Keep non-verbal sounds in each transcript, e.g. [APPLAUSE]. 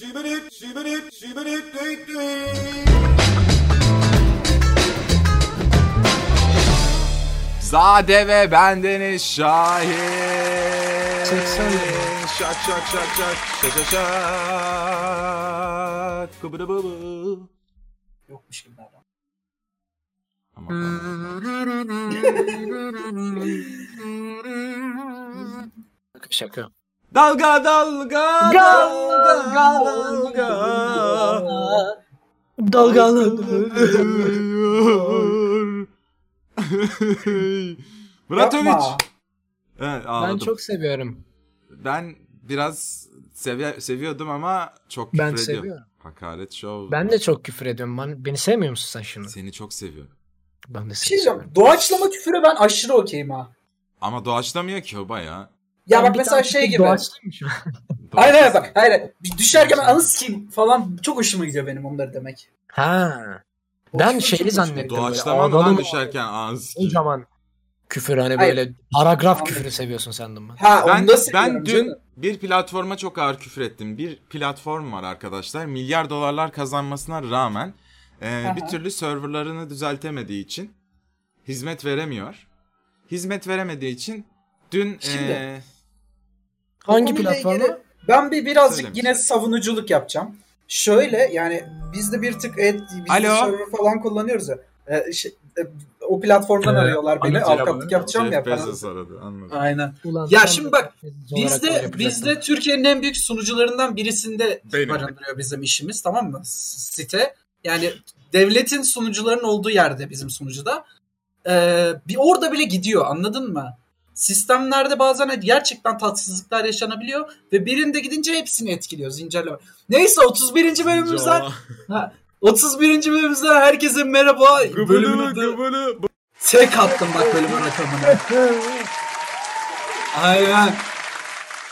şibirik, şibirik, şibirik, düt. Zade ve bendeniz Şahin. Şak şak şak şak şak şak şak. Kıbıdı bıbı. Yokmuş gibi. Ama Şaka şaka. Dalga dalga dalga dalga. Dalgalı. Muratoviç. Evet Ben ağladım. çok seviyorum. Ben biraz sevi- seviyordum ama çok Ben küfür ediyorum. seviyorum. Hakaret show. Ben de çok küfür ediyorum. Ben, beni sevmiyor musun sen şimdi? Seni çok seviyorum. Ben de seni şey seviyorum. Doğaçlama küfüre ben aşırı okeyim ha. Ama doğaçlamıyor ki o baya. Ya Ben bak mesela şey gibi. doğaçlayayım şu an. [LAUGHS] Hayır hayır bak hayır. Düşerken anı sikeyim falan çok hoşuma gidiyor benim onları demek. Ha. O Ben hoşuma zannettim. Doğaçlama mı düşerken ağız ki? Kocaman küfür hani Hayır. böyle paragraf Anladım. küfürü seviyorsun sandım ben. Ha Ben, ben dün canım. bir platforma çok ağır küfür ettim. Bir platform var arkadaşlar. Milyar dolarlar kazanmasına rağmen e, Aha. bir türlü serverlarını düzeltemediği için hizmet veremiyor. Hizmet veremediği için dün Şimdi- e, Hangi ilgili Ben bir birazcık Söylemiş. yine savunuculuk yapacağım. Şöyle yani biz de bir tık et, biz de Alo. server falan kullanıyoruz ya. Ee, şey, e, o platformdan Ee, arıyorlar beni. Avukatlık yapacağım Jeff ya. Bezos aradı anladım. Aynen. Ulan Ya şimdi de bak, Bezos olarak Biz böyle de, yapacaktın. biz de Türkiye'nin en büyük sunucularından birisinde Benim. barındırıyor bizim işimiz tamam mı? Site. Yani devletin sunucuların olduğu yerde bizim sunucuda. Ee, bir orada bile gidiyor anladın mı? Sistemlerde bazen gerçekten tatsızlıklar yaşanabiliyor ve birinde gidince hepsini etkiliyor zincirleme. Neyse 31. bölümümüzden Cava. 31. bölümümüzden herkese merhaba. Gıbılı adı gıbılı. tek attım bak bölümün rakamını. Aynen.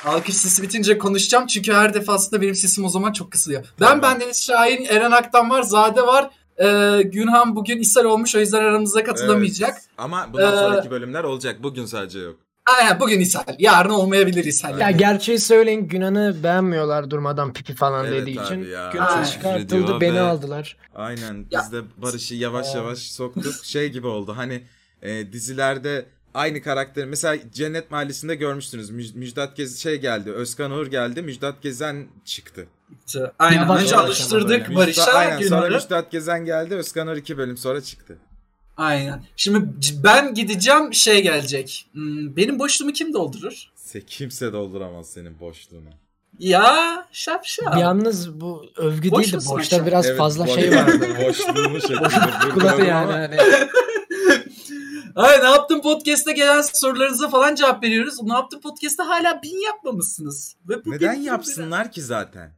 Alkış sesi bitince konuşacağım çünkü her defasında benim sesim o zaman çok kısılıyor. Ben Tamam. bendeniz Şahin, Eren Aktan var, Zade var. Ee, Günhan bugün ishal olmuş o yüzden aramıza katılamayacak. Evet. Ama bundan Ee, sonraki bölümler olacak. Bugün sadece yok. Aynen bugün ishal. Yarın olmayabilir ishal. Ya gerçeği söyleyin Günan'ı beğenmiyorlar durmadan pipi falan Evet dediği için. ya. Günan Aynen. çıkartıldı beni ve- aldılar. Aynen Ya- biz de Barış'ı yavaş yavaş soktuk. [LAUGHS] Şey gibi oldu hani e, dizilerde aynı karakter mesela Cennet Mahallesi'nde görmüştünüz. Müj- Müjdat Gez şey geldi. Özkan Uğur geldi. Müjdat Gezen çıktı. Aynen. Yavaş Önce alıştırdık Barış'a aynen sonra Günhan'ı. Müjdat Gezen geldi. Özkan Uğur iki bölüm sonra çıktı. Aynen. Şimdi ben gideceğim şey gelecek. Hmm, Benim boşluğumu kim doldurur? Se kimse dolduramaz senin boşluğunu. Ya şapşal. Yalnız bu övgü Boş değildi. musun Boşta akşam? biraz Evet, fazla boş- şey vardı. [LAUGHS] Boşluğumu şeklinde. Kulakı vurguladım yani hani. [LAUGHS] Ay ne yaptın podcast'te gelen sorularınıza falan cevap veriyoruz. Ne yaptın podcast'te hala bin yapmamışsınız. Ve bu Neden yapsınlar ki zaten?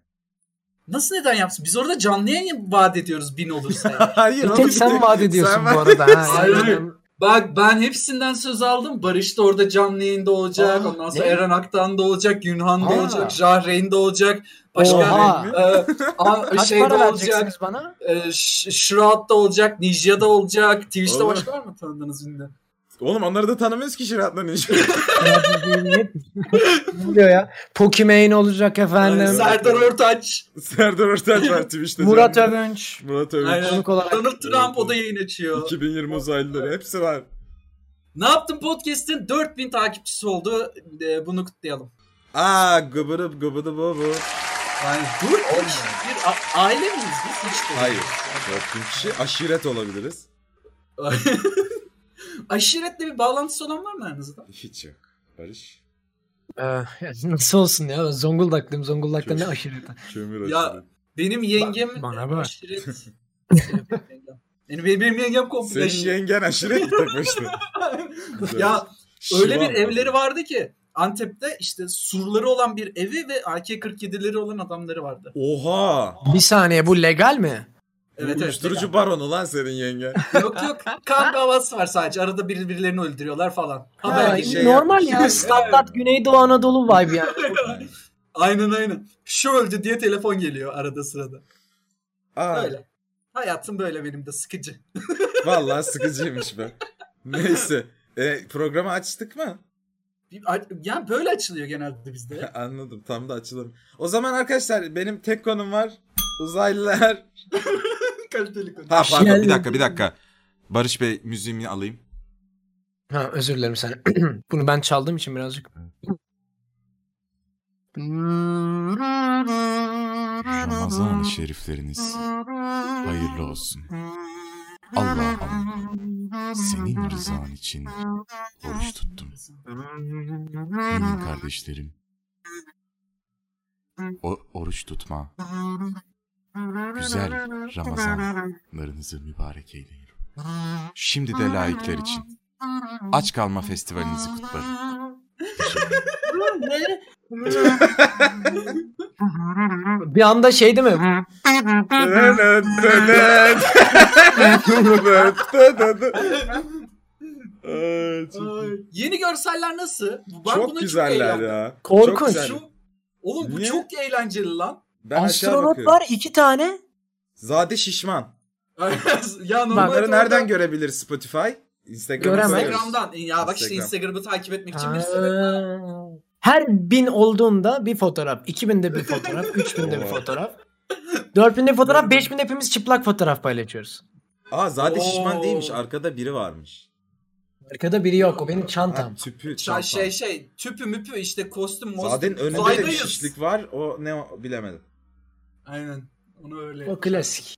Nasıl neden yapsın? Biz orada canlı yayın vaat ediyoruz bin olursa. [LAUGHS] Hayır. Bir tek sen vaat ediyorsun sen bu arada. Ha. Hayır. Bak ben hepsinden söz aldım. Barış da orada canlı yayında olacak. Aa, Ondan sonra ne? Eren Aktan da olacak. Günhan da olacak. Jahreyn de olacak. Başka Oha. e, a- [LAUGHS] Kaç şey de para olacak. bana? E, Shroud da olacak. Ninja da olacak. Twitch'te başka var mı tanıdığınız ünlü? Oğlum onları da tanımıyoruz ki Şirat'la Ninja. ne oluyor [LAUGHS] ya? Pokimane olacak efendim. Serdar Ortaç. Serdar Ortaç var Twitch'te. Murat canım. Övünç. Murat Övünç. Aynen. Konuk olarak. Donald Trump o da yayın açıyor. 2020 uzaylıları hepsi var. Ne yaptın podcast'in 4000 takipçisi oldu. Ee, bunu kutlayalım. Aa gıbırı gıbıdı bu bu. Yani 4000 kişi bir a- aile miyiz biz? Hiç de Hayır. değiliz. 4000 kişi aşiret olabiliriz. [LAUGHS] Aşiretle bir bağlantısı olan var mı aranızda? Hiç yok. Barış. Ee, ya nasıl olsun ya? Zonguldaklıyım. Zonguldak'ta ne aşireti. Kömür Ya-. Benim yengem bana bak. aşiret. benim, [LAUGHS] benim, benim yengem komple Senin aşiret. yengen aşiret? [LAUGHS] Güzel. Ya öyle bir evleri vardı ki Antep'te işte surları olan bir evi ve AK-47'leri olan adamları vardı. Oha. Bir saniye bu legal mi? Evet evet. Uyuşturucu baronu lan senin yengen. [LAUGHS] Yok yok kan davası var sadece. Arada bir- birilerini öldürüyorlar falan. Ha, değil. şey normal yapmış. ya. Standart Güneydoğu Anadolu vibe yani. [LAUGHS] Aynen aynen. Şu öldü diye telefon geliyor arada sırada. Aa, Öyle. Hayatım böyle benim de sıkıcı. [LAUGHS] vallahi sıkıcıymış be. Neyse. E, programı açtık mı? Yani böyle açılıyor genelde bizde. Anladım. Tam da açılım. O zaman arkadaşlar benim tek konum var. Uzaylılar. Kaliteli konu. Ha pardon bir dakika bir dakika. Barış Bey müziğimi alayım. Ha özür dilerim sen. [CLEARS THROAT] Bunu ben çaldığım için birazcık. Ramazan-ı şerifleriniz hayırlı olsun. Allah'ım senin rızan için oruç tuttum. Benim kardeşlerim o oruç tutma güzel Ramazanlarınızı mübarek eyleyin. Şimdi de laikler için aç kalma festivalinizi kutlarım. Bir anda şey değil mi? Ay, Yeni görseller nasıl? Ben çok buna güzeller eğlendim. ya. Korkunç. Çok güzel. Şu, oğlum bu Niye? çok eğlenceli lan. Ben aşağı Astronot bakıyorum. var iki tane. Zade Şişman. [LAUGHS] ya Bunları nereden görebilir Spotify? Koyarız. Instagram'dan. Ya bak işte Instagram. Instagram'ı takip etmek için bir Ha. sebep. Her bin olduğunda bir fotoğraf. 2000'de bir fotoğraf. [LAUGHS] 3000'de bir fotoğraf. 4000'de bir fotoğraf. 5000'de hepimiz çıplak fotoğraf paylaşıyoruz. Aa Zade Şişman Oo. değilmiş. Arkada biri varmış. Arkada biri yok. O benim Ha, çantam. tüpü Şey, çantam. şey şey tüpü müpü işte kostüm. Zade'nin önünde de bir şişlik var. O ne bilemedim. Aynen. Onu öyle. O klasik.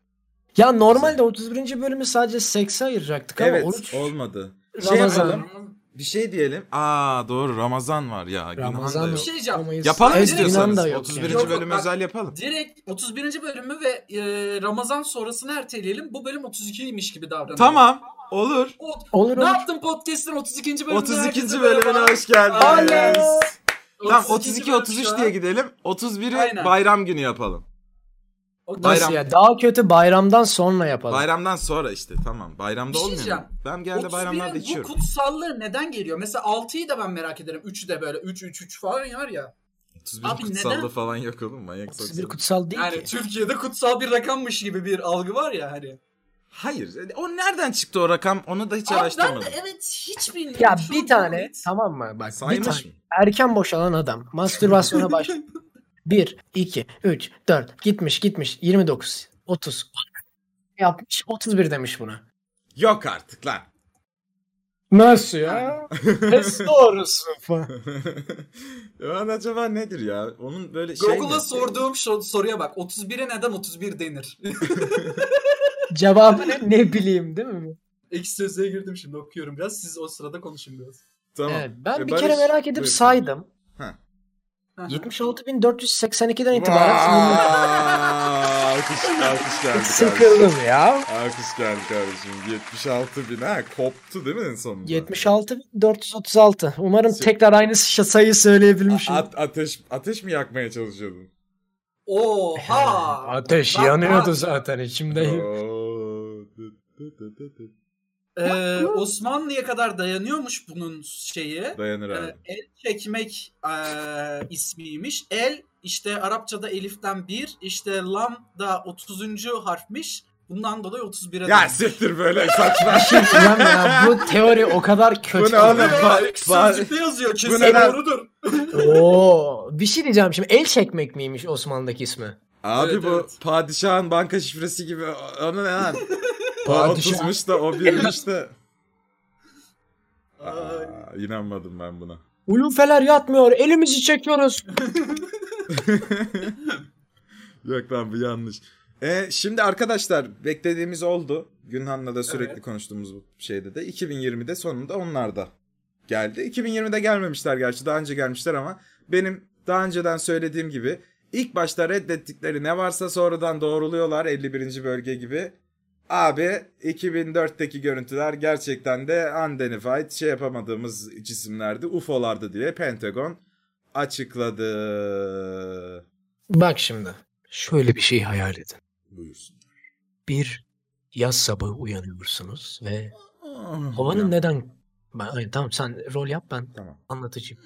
Ya normalde 31. bölümü sadece sekse ayıracaktık ama evet oruç olmadı. Şey Ramazan. yapalım. Bir şey diyelim. Aa doğru Ramazan var ya. Ramazan da Bir yok. şey diyeceğim. Yapalım Evet, istiyorsanız. Yunan da yok 31. yani. Yok, bölüm bak- özel yapalım. Direkt 31. bölümü ve e, Ramazan sonrasını erteleyelim. Bu bölüm 32'ymiş gibi davranalım. Tamam. Olur. O, Olur ne olur. yaptın podcast'in 32. bölümüne? 32. herkese bölümüne hoş geldiniz. Oley. Tamam 32 32 33 bölüm şu diye gidelim. 31'i Aynen. bayram günü yapalım. O- Bayram. Nasıl ya? Daha kötü bayramdan sonra yapalım. Bayramdan sonra işte tamam. Bayramda Bir şey olmuyor mu? Ben genelde bayramlarda 31'in bu içiyorum. kutsallığı neden geliyor? Mesela 6'yı da ben merak ederim. 3'ü de böyle 3 3 3 falan var ya. 31 Abi kutsallığı neden? falan yok oğlum manyak 31 saçma. kutsal değil Yani ki. Türkiye'de kutsal bir rakammış gibi bir algı var ya hani. Hayır. O nereden çıktı o rakam? Onu da hiç Abi ben araştırmadım. de evet hiç bilmiyorum. Ya Şu bir an tane tamam mı? Bak bir Saymış tane mı? erken boşalan adam [LAUGHS] mastürbasyona başlıyor. 1, 2, 3, 4 gitmiş gitmiş 29, 30 yapmış 31 demiş buna. Yok artık lan. Nasıl ya? Pes doğrusu falan. [LAUGHS] Lan acaba nedir ya? Onun böyle şey Google'a sorduğum şu soruya bak. 31'e neden 31 denir? [LAUGHS] Cevabı ne? Ne bileyim değil mi? Ekşi sözlüğe girdim şimdi okuyorum biraz. Siz o sırada konuşun biraz. Tamam. Evet, ben E, bir Barış, kere merak edip buyur. saydım. Ha. 76.482'den itibaren alkış, alkış geldi [LAUGHS] kardeşim. sıkıldım ya. Alkış geldi kardeşim. 76 bin ha koptu değil mi en sonunda? 76.436. Umarım Şey- tekrar aynı sayıyı söyleyebilmişim. A- ateş ateş mi yakmaya çalışıyordun? Oha! Ateş yanıyordu zaten içimde. Ee, Osmanlı'ya kadar dayanıyormuş bunun şeyi. Dayanır abi. Ee, el çekmek e, ismiymiş. El işte Arapçada eliften bir, işte lam da 30. harfmiş. Bundan dolayı 31'e Ya dönmüş. siktir böyle [LAUGHS] saçma. Ulan ya, bu teori o kadar kötü. Bu ne oğlum? Ba- sözlükte yazıyor. Kesin Bu ne lan? doğrudur. Oo, [LAUGHS] bir şey diyeceğim şimdi. El çekmek miymiş Osmanlı'daki ismi? Abi Evet, bu evet. padişahın banka şifresi gibi onu ne lan? [LAUGHS] O Padişah. 30'muş da o birmiş de. Ay. Aa, inanmadım ben buna. Ulufeler yatmıyor. Elimizi çekiyoruz. [LAUGHS] Yok lan bu yanlış. E, şimdi arkadaşlar beklediğimiz oldu. Günhan'la da sürekli Evet. konuştuğumuz bu şeyde de 2020'de sonunda onlar da geldi. 2020'de gelmemişler gerçi daha önce gelmişler ama benim daha önceden söylediğim gibi ilk başta reddettikleri ne varsa sonradan doğruluyorlar 51. bölge gibi. Abi 2004'teki görüntüler gerçekten de unidentified şey yapamadığımız cisimlerdi UFO'lardı diye Pentagon açıkladı. Bak şimdi. Şöyle bir şey hayal edin. Bir yaz sabahı uyanıyorsunuz ve havanın neden... Ben, tamam sen rol yap ben Tamam. anlatacağım.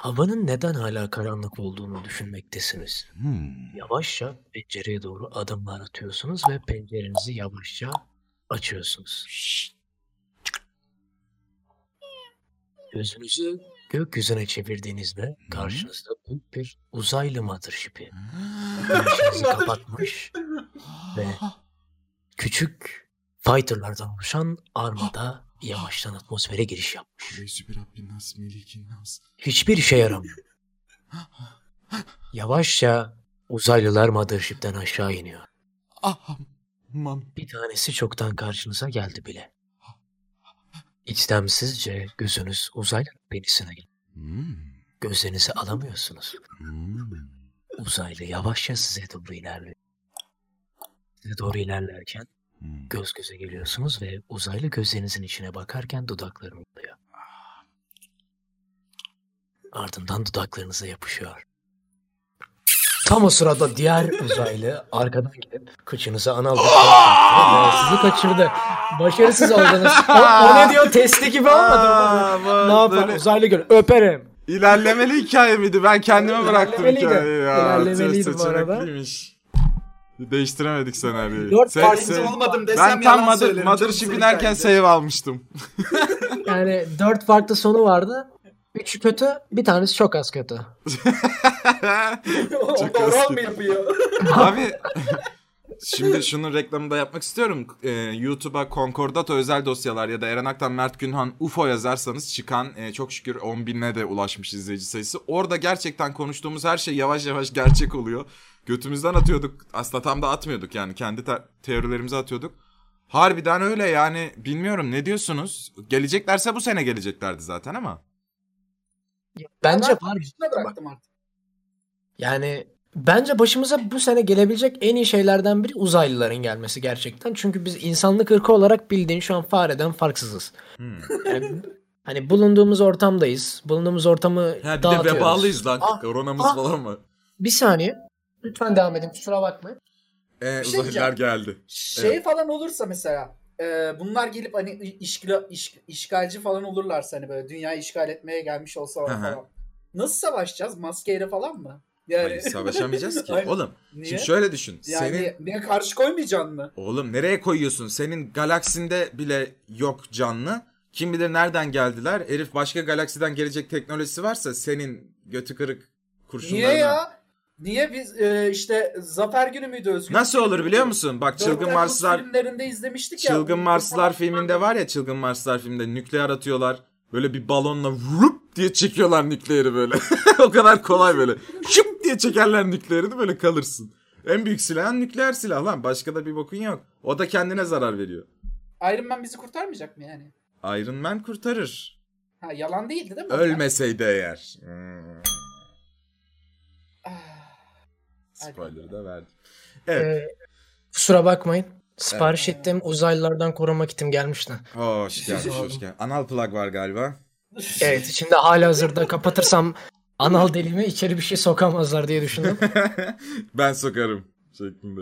Havanın neden hala karanlık olduğunu düşünmektesiniz. Hmm. Yavaşça pencereye doğru adımlar atıyorsunuz ve pencerenizi yavaşça açıyorsunuz. Gözünüzü gökyüzüne çevirdiğinizde karşınızda büyük bir uzaylı mothership'i güneşinizi [LAUGHS] kapatmış ve küçük fighterlardan oluşan armada yavaştan atmosfere giriş yapmış. Hiçbir işe yaramıyor. Yavaşça uzaylılar mothership'ten aşağı iniyor. Bir tanesi çoktan karşınıza geldi bile. İçtemsizce gözünüz uzaylı penisine geldi. Hmm. Gözlerinizi alamıyorsunuz. Hmm. Uzaylı yavaşça size doğru ilerliyor. Size doğru ilerlerken Hmm. göz göze geliyorsunuz ve uzaylı gözlerinizin içine bakarken dudaklarını oluyor. Ardından dudaklarınıza yapışıyor. Tam o sırada diğer uzaylı arkadan gelip kıçınıza anal ve sizi kaçırdı. Başarısız oldunuz. O, o ne diyor? Testi gibi olmadı mı? Ne yapar? Uzaylı gör. Öperim. İlerlemeli hikaye miydi? Ben kendime bıraktım hikayeyi ya. İlerlemeliydi bu arada. Değiştiremedik senaryoyu. Dört Se- farklı se- olmadım desem ben tam yalan Mother, söylerim. Çok Mothership güzel inerken hikayeydi. save almıştım. [LAUGHS] Yani dört farklı sonu vardı. Üçü kötü, bir tanesi çok az kötü. Orada oral mı yapıyor? Abi [LAUGHS] şimdi şunun reklamını da yapmak istiyorum. Ee, YouTube'a Concordato özel dosyalar ya da Eren Aktan Mert Günhan UFO yazarsanız çıkan e, çok şükür 10 binine de ulaşmış izleyici sayısı. Orada gerçekten konuştuğumuz her şey yavaş yavaş gerçek oluyor. Götümüzden atıyorduk. Aslında tam da atmıyorduk yani kendi te- teorilerimizi atıyorduk. Harbiden öyle yani bilmiyorum ne diyorsunuz? Geleceklerse bu sene geleceklerdi zaten ama. Bence Ben var. Ne bıraktım artık. Yani bence başımıza bu sene gelebilecek en iyi şeylerden biri uzaylıların gelmesi gerçekten. Çünkü biz insanlık ırkı olarak bildiğin şu an fareden farksızız. Hmm. Yani hani bulunduğumuz ortamdayız. Bulunduğumuz ortamı Ha, bir de dağıtıyoruz. vebalıyız lan. Ah, Koronamız ah. falan var. Bir saniye. Lütfen devam edin. Kusura bakmayın. Ee, şey uzaylılar geldi. Şey falan olursa mesela e, bunlar gelip hani işgal, iş, işgalci falan olurlarsa hani böyle dünyayı işgal etmeye gelmiş olsalar falan. Nasıl savaşacağız? Maskeyle falan mı? Yani Hayır savaşamayacağız ki. [LAUGHS] Aynen. Oğlum Niye? şimdi şöyle düşün. yani Senin niye karşı koymayacaksın mı? oğlum nereye koyuyorsun? Senin galaksinde bile yok canlı. Kim bilir nereden geldiler? Herif başka galaksiden gelecek teknolojisi varsa senin götü kırık kurşunlarına. Niye ya? Niye biz e, işte Zafer Günü müydü Özgür? Nasıl olur biliyor musun? Bak Dört Çılgın Temmuz Marslar filmlerinde izlemiştik ya. Çılgın Marslar filminde var ya Çılgın Marslar filminde nükleer atıyorlar. Böyle bir balonla vurup diye çekiyorlar nükleeri böyle. [LAUGHS] o kadar kolay böyle. Şıp diye çekerler nükleerini böyle kalırsın. En büyük silahın nükleer silah lan. Başka da bir bokun yok. O da kendine zarar veriyor. Iron Man bizi kurtarmayacak mı yani? Iron Man kurtarır. Ha yalan değildi değil mi? Ölmeseydi eğer. Hmm. Spoiler'ı da verdim. Evet. Ee, kusura bakmayın. Sipariş ettiğim uzaylılardan koruma kitim gelmişti. Hoş gelmiş hoş gelmiş. Anal plug var galiba. Evet içinde hala hazırda kapatırsam anal deliğime içeri bir şey sokamazlar diye düşündüm. [LAUGHS] ben sokarım şeklinde.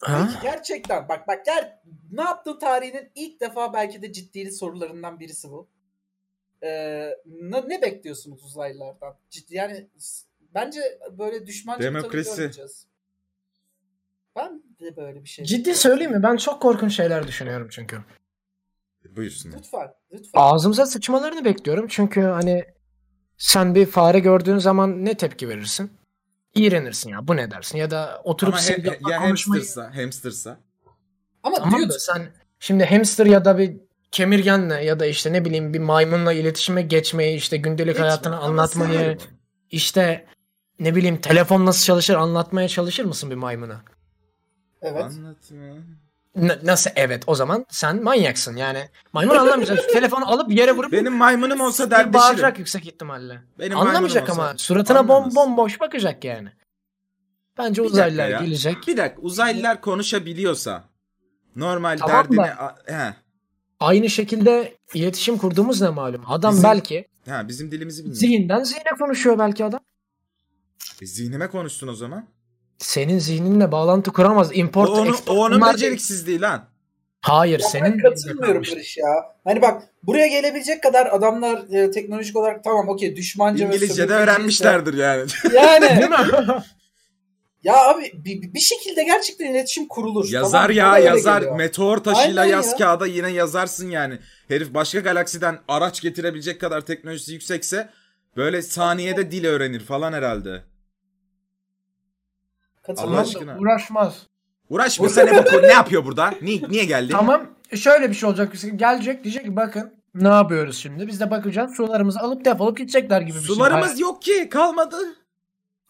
Ha? Peki gerçekten bak bak gel ne yaptığı tarihinin ilk defa belki de ciddi sorularından birisi bu. Ee, ne, ne bekliyorsunuz uzaylılardan? Ciddi yani bence böyle düşmanca Demokrasi. görmeyeceğiz. Ben de böyle bir şey. Ciddi söyleyeyim mi? Ben çok korkunç şeyler düşünüyorum çünkü. Buyursunlar. Lütfen, lütfen. Ağzımıza sıçmalarını bekliyorum çünkü hani sen bir fare gördüğün zaman ne tepki verirsin? İğrenirsin ya bu ne dersin ya da oturup Ama he- ya konuşmayı... hamstersa, hamstersa. Ama Tamam da sen şimdi hamster ya da bir kemirgenle ya da işte ne bileyim bir maymunla iletişime geçmeyi işte gündelik Geçme, hayatını anlatmayı işte ne bileyim telefon nasıl çalışır anlatmaya çalışır mısın bir maymuna? evet. Anlatma. N- nasıl evet o zaman sen manyaksın yani. Maymun anlamayacak. [LAUGHS] Telefonu alıp yere vurup Benim maymunum olsa bir derdeşirim. bağıracak yüksek ihtimalle. Benim Anlamayacak ama olsa suratına bom anlamaz. bomboş bakacak yani. Bence Bir uzaylılar ya. gelecek. Bir dakika uzaylılar konuşabiliyorsa normal Tamam derdini... da- He. Aynı şekilde iletişim kurduğumuz ne malum. Adam Bizim- belki Ha bizim dilimizi bilmiyor. zihinden zihne konuşuyor belki adam. E, zihnime konuştun o zaman. Senin zihninle bağlantı kuramaz. O, Import, onu, export o onun bunlar- beceriksizliği lan. Hayır Ya senin ben katılmıyorum Barış ya. Hani bak buraya gelebilecek kadar adamlar e, teknolojik olarak tamam okey düşmanca İngilizce de öğrenmişlerdir yani. işte. [LAUGHS] Yani Değil mi? [LAUGHS] Ya abi bir, bir şekilde gerçekten iletişim kurulur. Yazar Tamam, ya yazar. geliyor. Meteor taşıyla Aynen yaz ya. kağıda yine yazarsın yani. Herif başka galaksiden araç getirebilecek kadar teknolojisi yüksekse böyle saniyede dil öğrenir falan herhalde. Allah aşkına. Uğraşmaz. Uğraşmasa ne ne yapıyor burada? Niye, niye geldi? Tamam şöyle bir şey olacak. Gelecek diyecek ki bakın ne yapıyoruz şimdi? Biz de bakacağız sularımızı alıp defolup gidecekler gibi bir şey. Sularımız yok ki kalmadı.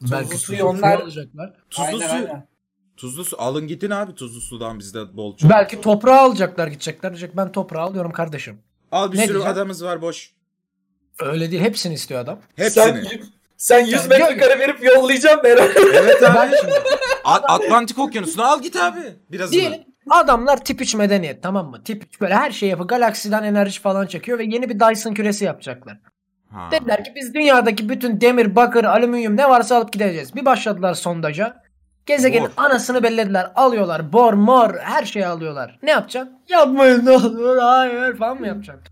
Belki Tuzlu suyu suyu onlar- alacaklar. Tuzlu Aynen, su. aynen. Tuzlu su. Alın gidin abi tuzlu sudan bizde bol çok. Belki toprağı alacaklar gidecekler. Diyecek ben toprağı alıyorum kardeşim. Al bir Ne sürü diyeceğim? adamız var boş. Öyle değil hepsini istiyor adam. Hepsini. Sen, sen 100 Sen- metrekare verip yollayacağım ben. Evet abi. Şimdi At- [LAUGHS] Atlantik Okyanusu'nu al git abi. Biraz diyelim adamlar tip 3 medeniyet tamam mı? Tip 3 böyle her şeyi yapıyor. Galaksiden enerji falan çekiyor ve yeni bir Dyson küresi yapacaklar. Ha. Dediler ki biz dünyadaki bütün demir, bakır, alüminyum ne varsa alıp gideceğiz. Bir başladılar sondaja. Gezegenin Bor. anasını bellediler. Alıyorlar. Bor, mor her şeyi alıyorlar. Ne yapacaksın? Yapmayın ne olur hayır falan mı yapacaksın?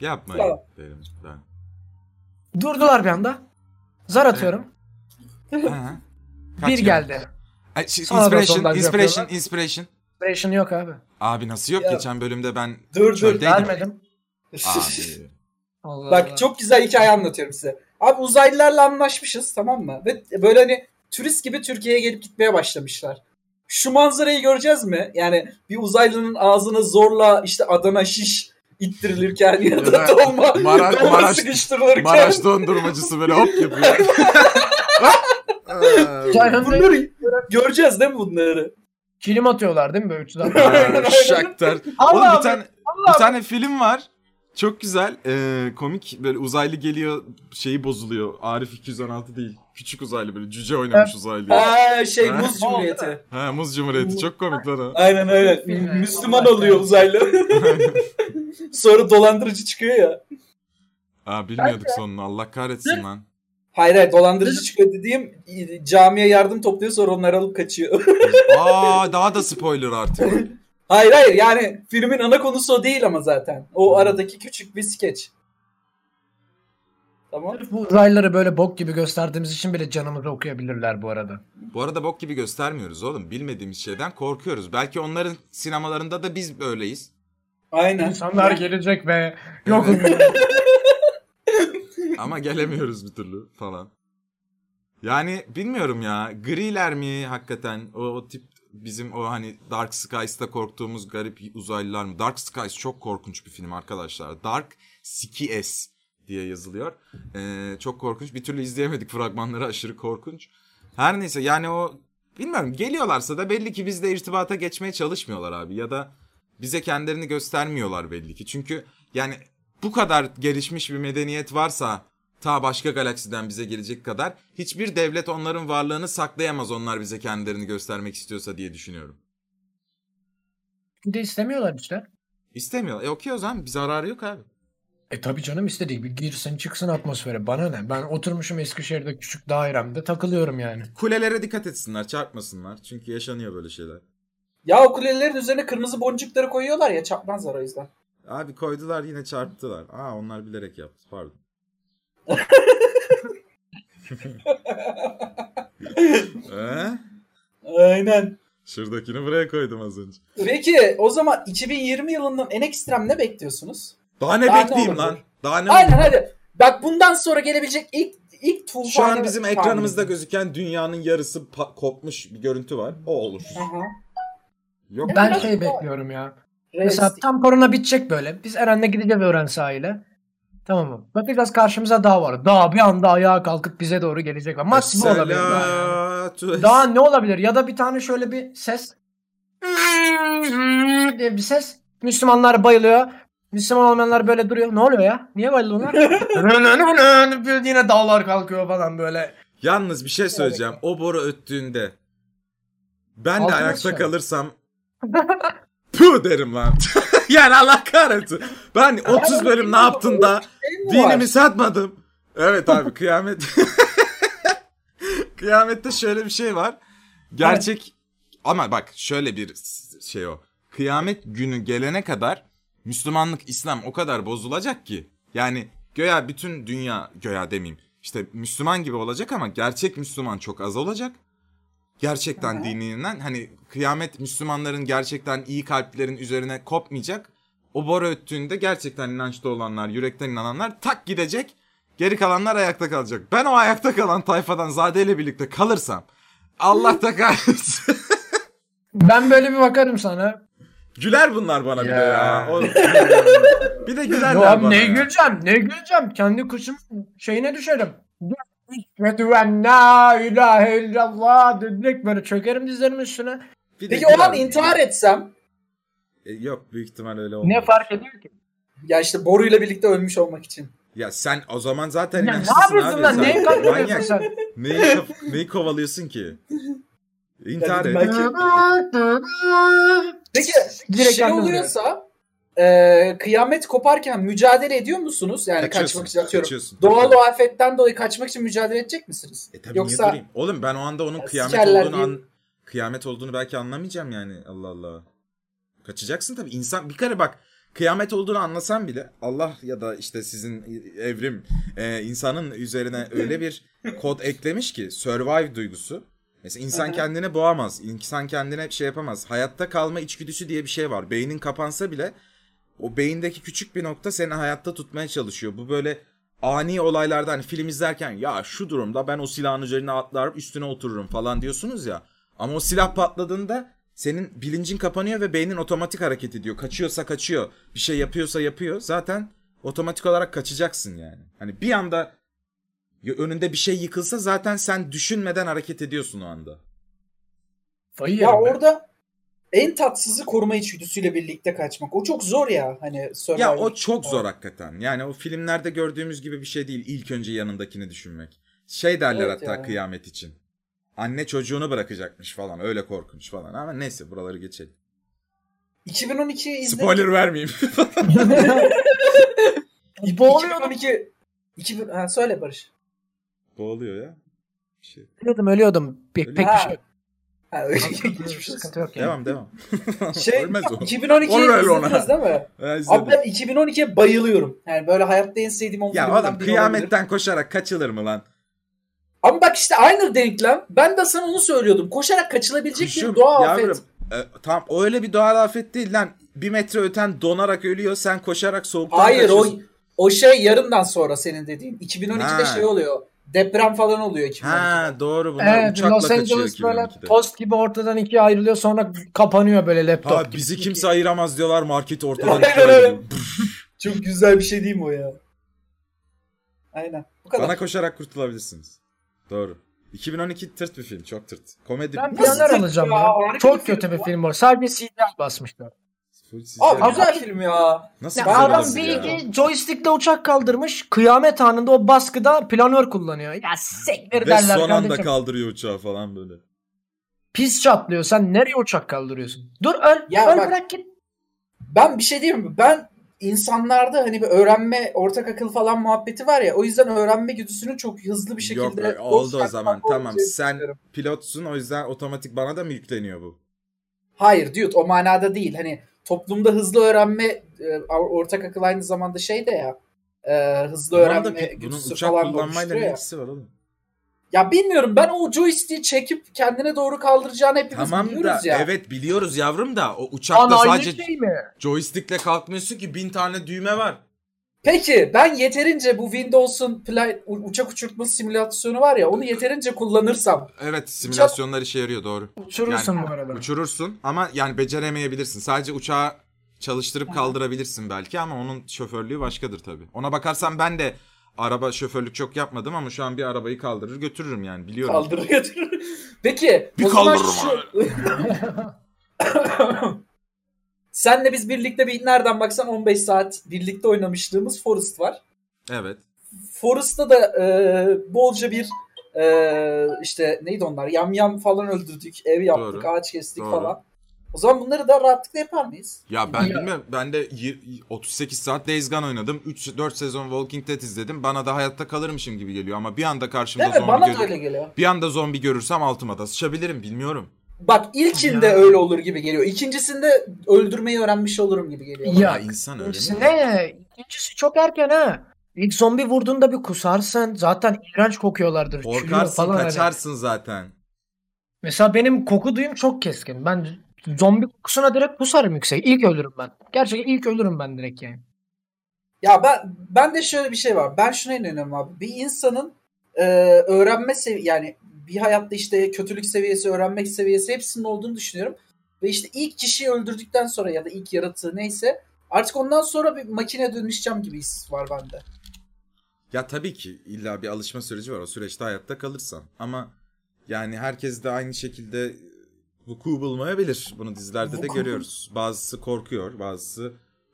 Yapmayın. Tamam. derim ben. Durdular bir anda. Zar atıyorum. Ha. Kaç bir geldi. Ay, şey, Sonra da inspiration, sondaj inspiration, yapıyorlar. inspiration. Inspiration yok abi. Abi nasıl yok? Ya. Geçen bölümde ben Dur dur. çöldeydim. Vermedim. Abi. [LAUGHS] Allah Bak çok güzel hikaye anlatıyorum size. Abi uzaylılarla anlaşmışız tamam mı? Ve böyle hani turist gibi Türkiye'ye gelip gitmeye başlamışlar. Şu manzarayı göreceğiz mi? Yani bir uzaylının ağzına zorla işte Adana şiş ittirilirken ya da dolma, Maraş- dolma Maraş- sıkıştırılırken. Maraş dondurmacısı böyle hop yapıyor. [LAUGHS] Bunları göreceğiz değil mi bunları? kilim atıyorlar değil mi böyle 360? Aa, Shakhtar. [LAUGHS] Oğlum Allah bir tane bir tane film var. Çok güzel. Ee, komik böyle uzaylı geliyor şeyi bozuluyor. Arif 216 değil. Küçük uzaylı böyle cüce oynamış uzaylı. Aa şey Ha? Muz Cumhuriyeti. Ha Muz Cumhuriyeti çok komik lan o. Aynen öyle. Müslüman Allah oluyor uzaylı. [LAUGHS] Sonra dolandırıcı çıkıyor ya. Aa bilmiyorduk sonunu. Allah kahretsin lan. Hayır hayır dolandırıcı çıkıyor dediğim camiye yardım topluyor sonra onları alıp kaçıyor. [LAUGHS] Aa daha da spoiler artık. hayır hayır yani filmin ana konusu o değil ama zaten. O Hmm. aradaki küçük bir skeç. Tamam. Bu uzaylıları böyle bok gibi gösterdiğimiz için bile canımızı okuyabilirler bu arada. Bu arada bok gibi göstermiyoruz oğlum. Bilmediğimiz şeyden korkuyoruz. Belki onların sinemalarında da biz böyleyiz. Aynen. İnsanlar gelecek ve [LAUGHS] yok Ama gelemiyoruz bir türlü falan. Yani bilmiyorum ya. Griler mi hakikaten? O, o tip bizim o hani Dark Skies'ta korktuğumuz garip uzaylılar mı? Dark Skies çok korkunç bir film arkadaşlar. Dark Skies diye yazılıyor. Ee, çok korkunç. Bir türlü izleyemedik fragmanları [LAUGHS] aşırı korkunç. Her neyse yani o bilmiyorum geliyorlarsa da belli ki bizle irtibata geçmeye çalışmıyorlar abi ya da bize kendilerini göstermiyorlar belli ki. Çünkü yani bu kadar gelişmiş bir medeniyet varsa ta başka galaksiden bize gelecek kadar hiçbir devlet onların varlığını saklayamaz onlar bize kendilerini göstermek istiyorsa diye düşünüyorum. Bir de istemiyorlar işte. İstemiyor. E okey o zaman bir zararı yok abi. E tabi canım istediği bir girsin çıksın atmosfere. Bana ne? Ben oturmuşum Eskişehir'de küçük dairemde takılıyorum yani. Kulelere dikkat etsinler, çarpmasınlar. Çünkü yaşanıyor böyle şeyler. Ya o kulelerin üzerine kırmızı boncukları koyuyorlar ya çarpmazlar o yüzden. Abi koydular yine çarptılar. Aa onlar bilerek yaptı. Pardon. [LAUGHS] ee? Aynen. Şuradakini buraya koydum az önce. Peki o zaman 2020 yılından en ekstrem ne bekliyorsunuz? Daha ne Daha ne bekleyeyim olur? lan? Daha ne Aynen hadi. Bak bundan sonra gelebilecek ilk ilk tufanı... Şu an bizim ekranımızda gözüken dünyanın yarısı kopmuş bir görüntü var. O olur. Aha. Yok. Ben biraz şey bekliyorum ya. Rest- Mesela tam korona bitecek böyle. Biz Eren'le gideceğiz öğren sahile. Tamam mı? Bakacağız karşımıza dağ var. Dağ bir anda ayağa kalkıp bize doğru gelecek. Max bu olabilir. Daha, Esselatu- daha ne olabilir? Ya da bir tane şöyle bir ses. [LAUGHS] diye bir ses. Müslümanlar bayılıyor. Müslüman olmayanlar böyle duruyor. Ne oluyor ya? Niye bayılıyorlar? [LAUGHS] Yine dağlar kalkıyor falan böyle. Yalnız bir şey söyleyeceğim. O boru öttüğünde ben de Altına ayakta sıçar. kalırsam Puh derim lan. [LAUGHS] yani Allah kahretsin. Ben 30 bölüm ne yaptın da Şey dinimi satmadım. Evet abi kıyamet. [LAUGHS] Kıyamette şöyle bir şey var. Gerçek ama bak şöyle bir şey o. Kıyamet günü gelene kadar Müslümanlık, İslam o kadar bozulacak ki. Yani göya bütün dünya, göya demeyeyim. işte Müslüman gibi olacak ama gerçek Müslüman çok az olacak. Gerçekten dininden hani kıyamet Müslümanların gerçekten iyi kalplerin üzerine kopmayacak. O boru öttüğünde gerçekten inançlı olanlar, yürekten inananlar tak gidecek. Geri kalanlar ayakta kalacak. Ben o ayakta kalan tayfadan Zade ile birlikte kalırsam Allah da kahretsin. [LAUGHS] Ben böyle bir bakarım sana. Güler bunlar bana bir de Ya. ya. O- bir de gülerler Yo abi bana. ne ya. güleceğim ne güleceğim. Kendi kuşum şeyine düşerim. Ve en la ilahe illallah direkt böyle çökerim dizlerimin üstüne. Bir Peki o an intihar etsem E, yok büyük ihtimal öyle olmaz. Ne fark ediyor ki? ya işte boruyla birlikte ölmüş olmak için. Ya sen o zaman zaten Ya ne yapıyorsun abi. lan? Neyi manyak. sen? Neyi, neyi kovalıyorsun ki? İntihar et. Peki Direkt şey oluyorsa e, kıyamet koparken mücadele ediyor musunuz? Yani Kaçıyorsun, kaçmak için atıyorum. kaçıyorsun. Doğal o afetten dolayı kaçmak için mücadele edecek misiniz? E tabii niye Yoksa durayım? Oğlum ben o anda onun Ya kıyamet olduğunu diye- an... kıyamet olduğunu belki anlamayacağım yani. Allah Allah. Kaçacaksın tabii. İnsan bir kere bak kıyamet olduğunu anlasan bile Allah ya da işte sizin evrim e, insanın üzerine öyle bir kod eklemiş ki survive duygusu. Mesela insan kendini boğamaz. insan kendine şey yapamaz. Hayatta kalma içgüdüsü diye bir şey var. Beynin kapansa bile o beyindeki küçük bir nokta seni hayatta tutmaya çalışıyor. Bu böyle ani olaylardan hani film izlerken ya şu durumda ben o silahın üzerine atlar üstüne otururum falan diyorsunuz ya. Ama o silah patladığında senin bilincin kapanıyor ve beynin otomatik hareket ediyor. Kaçıyorsa kaçıyor. Bir şey yapıyorsa yapıyor. Zaten otomatik olarak kaçacaksın yani. Hani bir anda önünde bir şey yıkılsa zaten sen düşünmeden hareket ediyorsun o anda. Fayı ya ben. orada en tatsızı koruma içgüdüsüyle birlikte kaçmak. O çok zor ya. Hani Survivor. Ya o çok zor hakikaten. Yani o filmlerde gördüğümüz gibi bir şey değil. İlk önce yanındakini düşünmek. Şey derler Evet hatta ya. kıyamet için. Anne çocuğunu bırakacakmış falan. Öyle korkunç falan. Ama neyse buraları geçelim. 2012 izledim. Spoiler vermeyeyim. [LAUGHS] Boğuluyordum. 2012 2000 ha, söyle Barış. Boğuluyor ya. Bir şey. Ölüyordum ölüyordum. Pek, pek bir şey yok. Ha, öyle hiçbir [LAUGHS] Sıkıntı yok yani. Devam devam. [LAUGHS] Şey Ölmez o. 2012'yi Onu ver ona. izlediniz değil mi? [LAUGHS] İzledim. Abi ben 2012'ye bayılıyorum. Yani böyle hayatta en sevdiğim on ya filmlerden oğlum biri olabilir. kıyametten koşarak kaçılır mı lan? Ama bak işte aynı denklem. Ben de sana onu söylüyordum. Koşarak kaçılabilecek Kuşum, bir doğa yavrum, afet. e, tam o öyle bir doğal afet değil lan. Bir metre öten donarak ölüyor. Sen koşarak soğuktan Hayır o kaçıyorsun. o şey yarından sonra senin dediğin. 2012'de Ha. şey oluyor. Deprem falan oluyor 2012'de. Ha doğru bunlar Evet uçakla Los kaçıyor Angeles böyle 2012'de. tost gibi ortadan ikiye ayrılıyor sonra kapanıyor böyle laptop Ha gibi. bizi kimse ayıramaz diyorlar market ortadan ikiye ayrılıyor. Çok güzel bir şey değil mi o ya? Aynen. Bu kadar. Bana koşarak kurtulabilirsiniz. Doğru. 2012 tırt bir film. Çok tırt. Komedi. Ben Nasıl planlar alacağım ya? ya. Çok film kötü bir film var. Sadece CGI basmışlar. CGI. Abi güzel film ya. Nasıl Ya adam bir ya? joystickle uçak kaldırmış. Kıyamet anında o baskıda planör kullanıyor. Ya sektir Ve derler son anda kardeşim. kaldırıyor uçağı falan böyle. Pis çatlıyor. Sen nereye uçak kaldırıyorsun? Dur öl. Ya öl bak- bırak git. Ben bir şey diyeyim mi? Ben insanlarda hani bir öğrenme, ortak akıl falan muhabbeti var ya. O yüzden öğrenme güdüsünü çok hızlı bir şekilde... Yok be, [LAUGHS] oldu o zaman. Tamam sen düşünüyorum. pilotsun o yüzden otomatik bana da mı yükleniyor bu? Hayır dude o manada değil. Hani toplumda hızlı öğrenme, e, ortak akıl aynı zamanda şey de ya. e, hızlı Tamam da öğrenme pi- bunun uçak falan da kullanmayla ne ilgisi var oğlum? Ya bilmiyorum ben o joystick'i çekip kendine doğru kaldıracağını hepimiz Tamam da biliyoruz ya. evet biliyoruz yavrum da o uçakta Lan sadece şey mi? joystickle kalkmıyorsun ki bin tane düğme var. Peki ben yeterince bu Windows'un play, uçak uçurtma simülasyonu var ya onu yeterince kullanırsam Evet simülasyonlar işe yarıyor doğru. Uçurursun Yani bu arada. Uçurursun ama yani beceremeyebilirsin. Sadece uçağı çalıştırıp kaldırabilirsin belki ama onun şoförlüğü başkadır tabii. Ona bakarsan ben de araba şoförlük çok yapmadım ama şu an bir arabayı kaldırır götürürüm yani biliyorum. kaldırır götürür. Peki Bir o zaman kaldırırım şu... [LAUGHS] [LAUGHS] Senle biz birlikte bir nereden baksan 15 saat birlikte oynamışlığımız Forest var. Evet. Forest'ta da e, bolca bir e, işte neydi onlar yamyam falan öldürdük, ev yaptık, Doğru. ağaç kestik Doğru. falan. O zaman bunları da rahatlıkla yapar mıyız? Ya ben bilmiyorum. Ben de y- 38 saat Days Gone oynadım. 3-4 sezon Walking Dead izledim. Bana da hayatta kalırmışım gibi geliyor ama bir anda karşımda Değil mi? zombi Bana da öyle geliyor. Bir anda zombi görürsem altıma da sıçabilirim bilmiyorum. Bak ilkinde Ya. öyle olur gibi geliyor. İkincisinde öldürmeyi öğrenmiş olurum gibi geliyor. Ya, Ya insan öyle ne? İkincisi çok erken ha. İlk zombi vurduğunda bir kusarsın. Zaten iğrenç kokuyorlardır. Korkarsın falan öyle. kaçarsın zaten. Mesela benim koku duyum çok keskin. Ben zombi kokusuna direkt kusarım yüksek. İlk ölürüm ben. Gerçekten ilk ölürüm ben direkt yani. Ya ben ben de şöyle bir şey var. Ben şuna inanıyorum abi. Bir insanın e, öğrenme sevi yani bir hayatta işte kötülük seviyesi, öğrenmek seviyesi hepsinin olduğunu düşünüyorum. Ve işte ilk kişiyi öldürdükten sonra ya da ilk yaratığı neyse artık ondan sonra bir makine dönüşeceğim gibi his var bende. Ya tabii ki illa bir alışma süreci var o süreçte hayatta kalırsan. Ama yani herkes de aynı şekilde vuku bulmayabilir. Bunu dizilerde de görüyoruz. Bazısı korkuyor, bazısı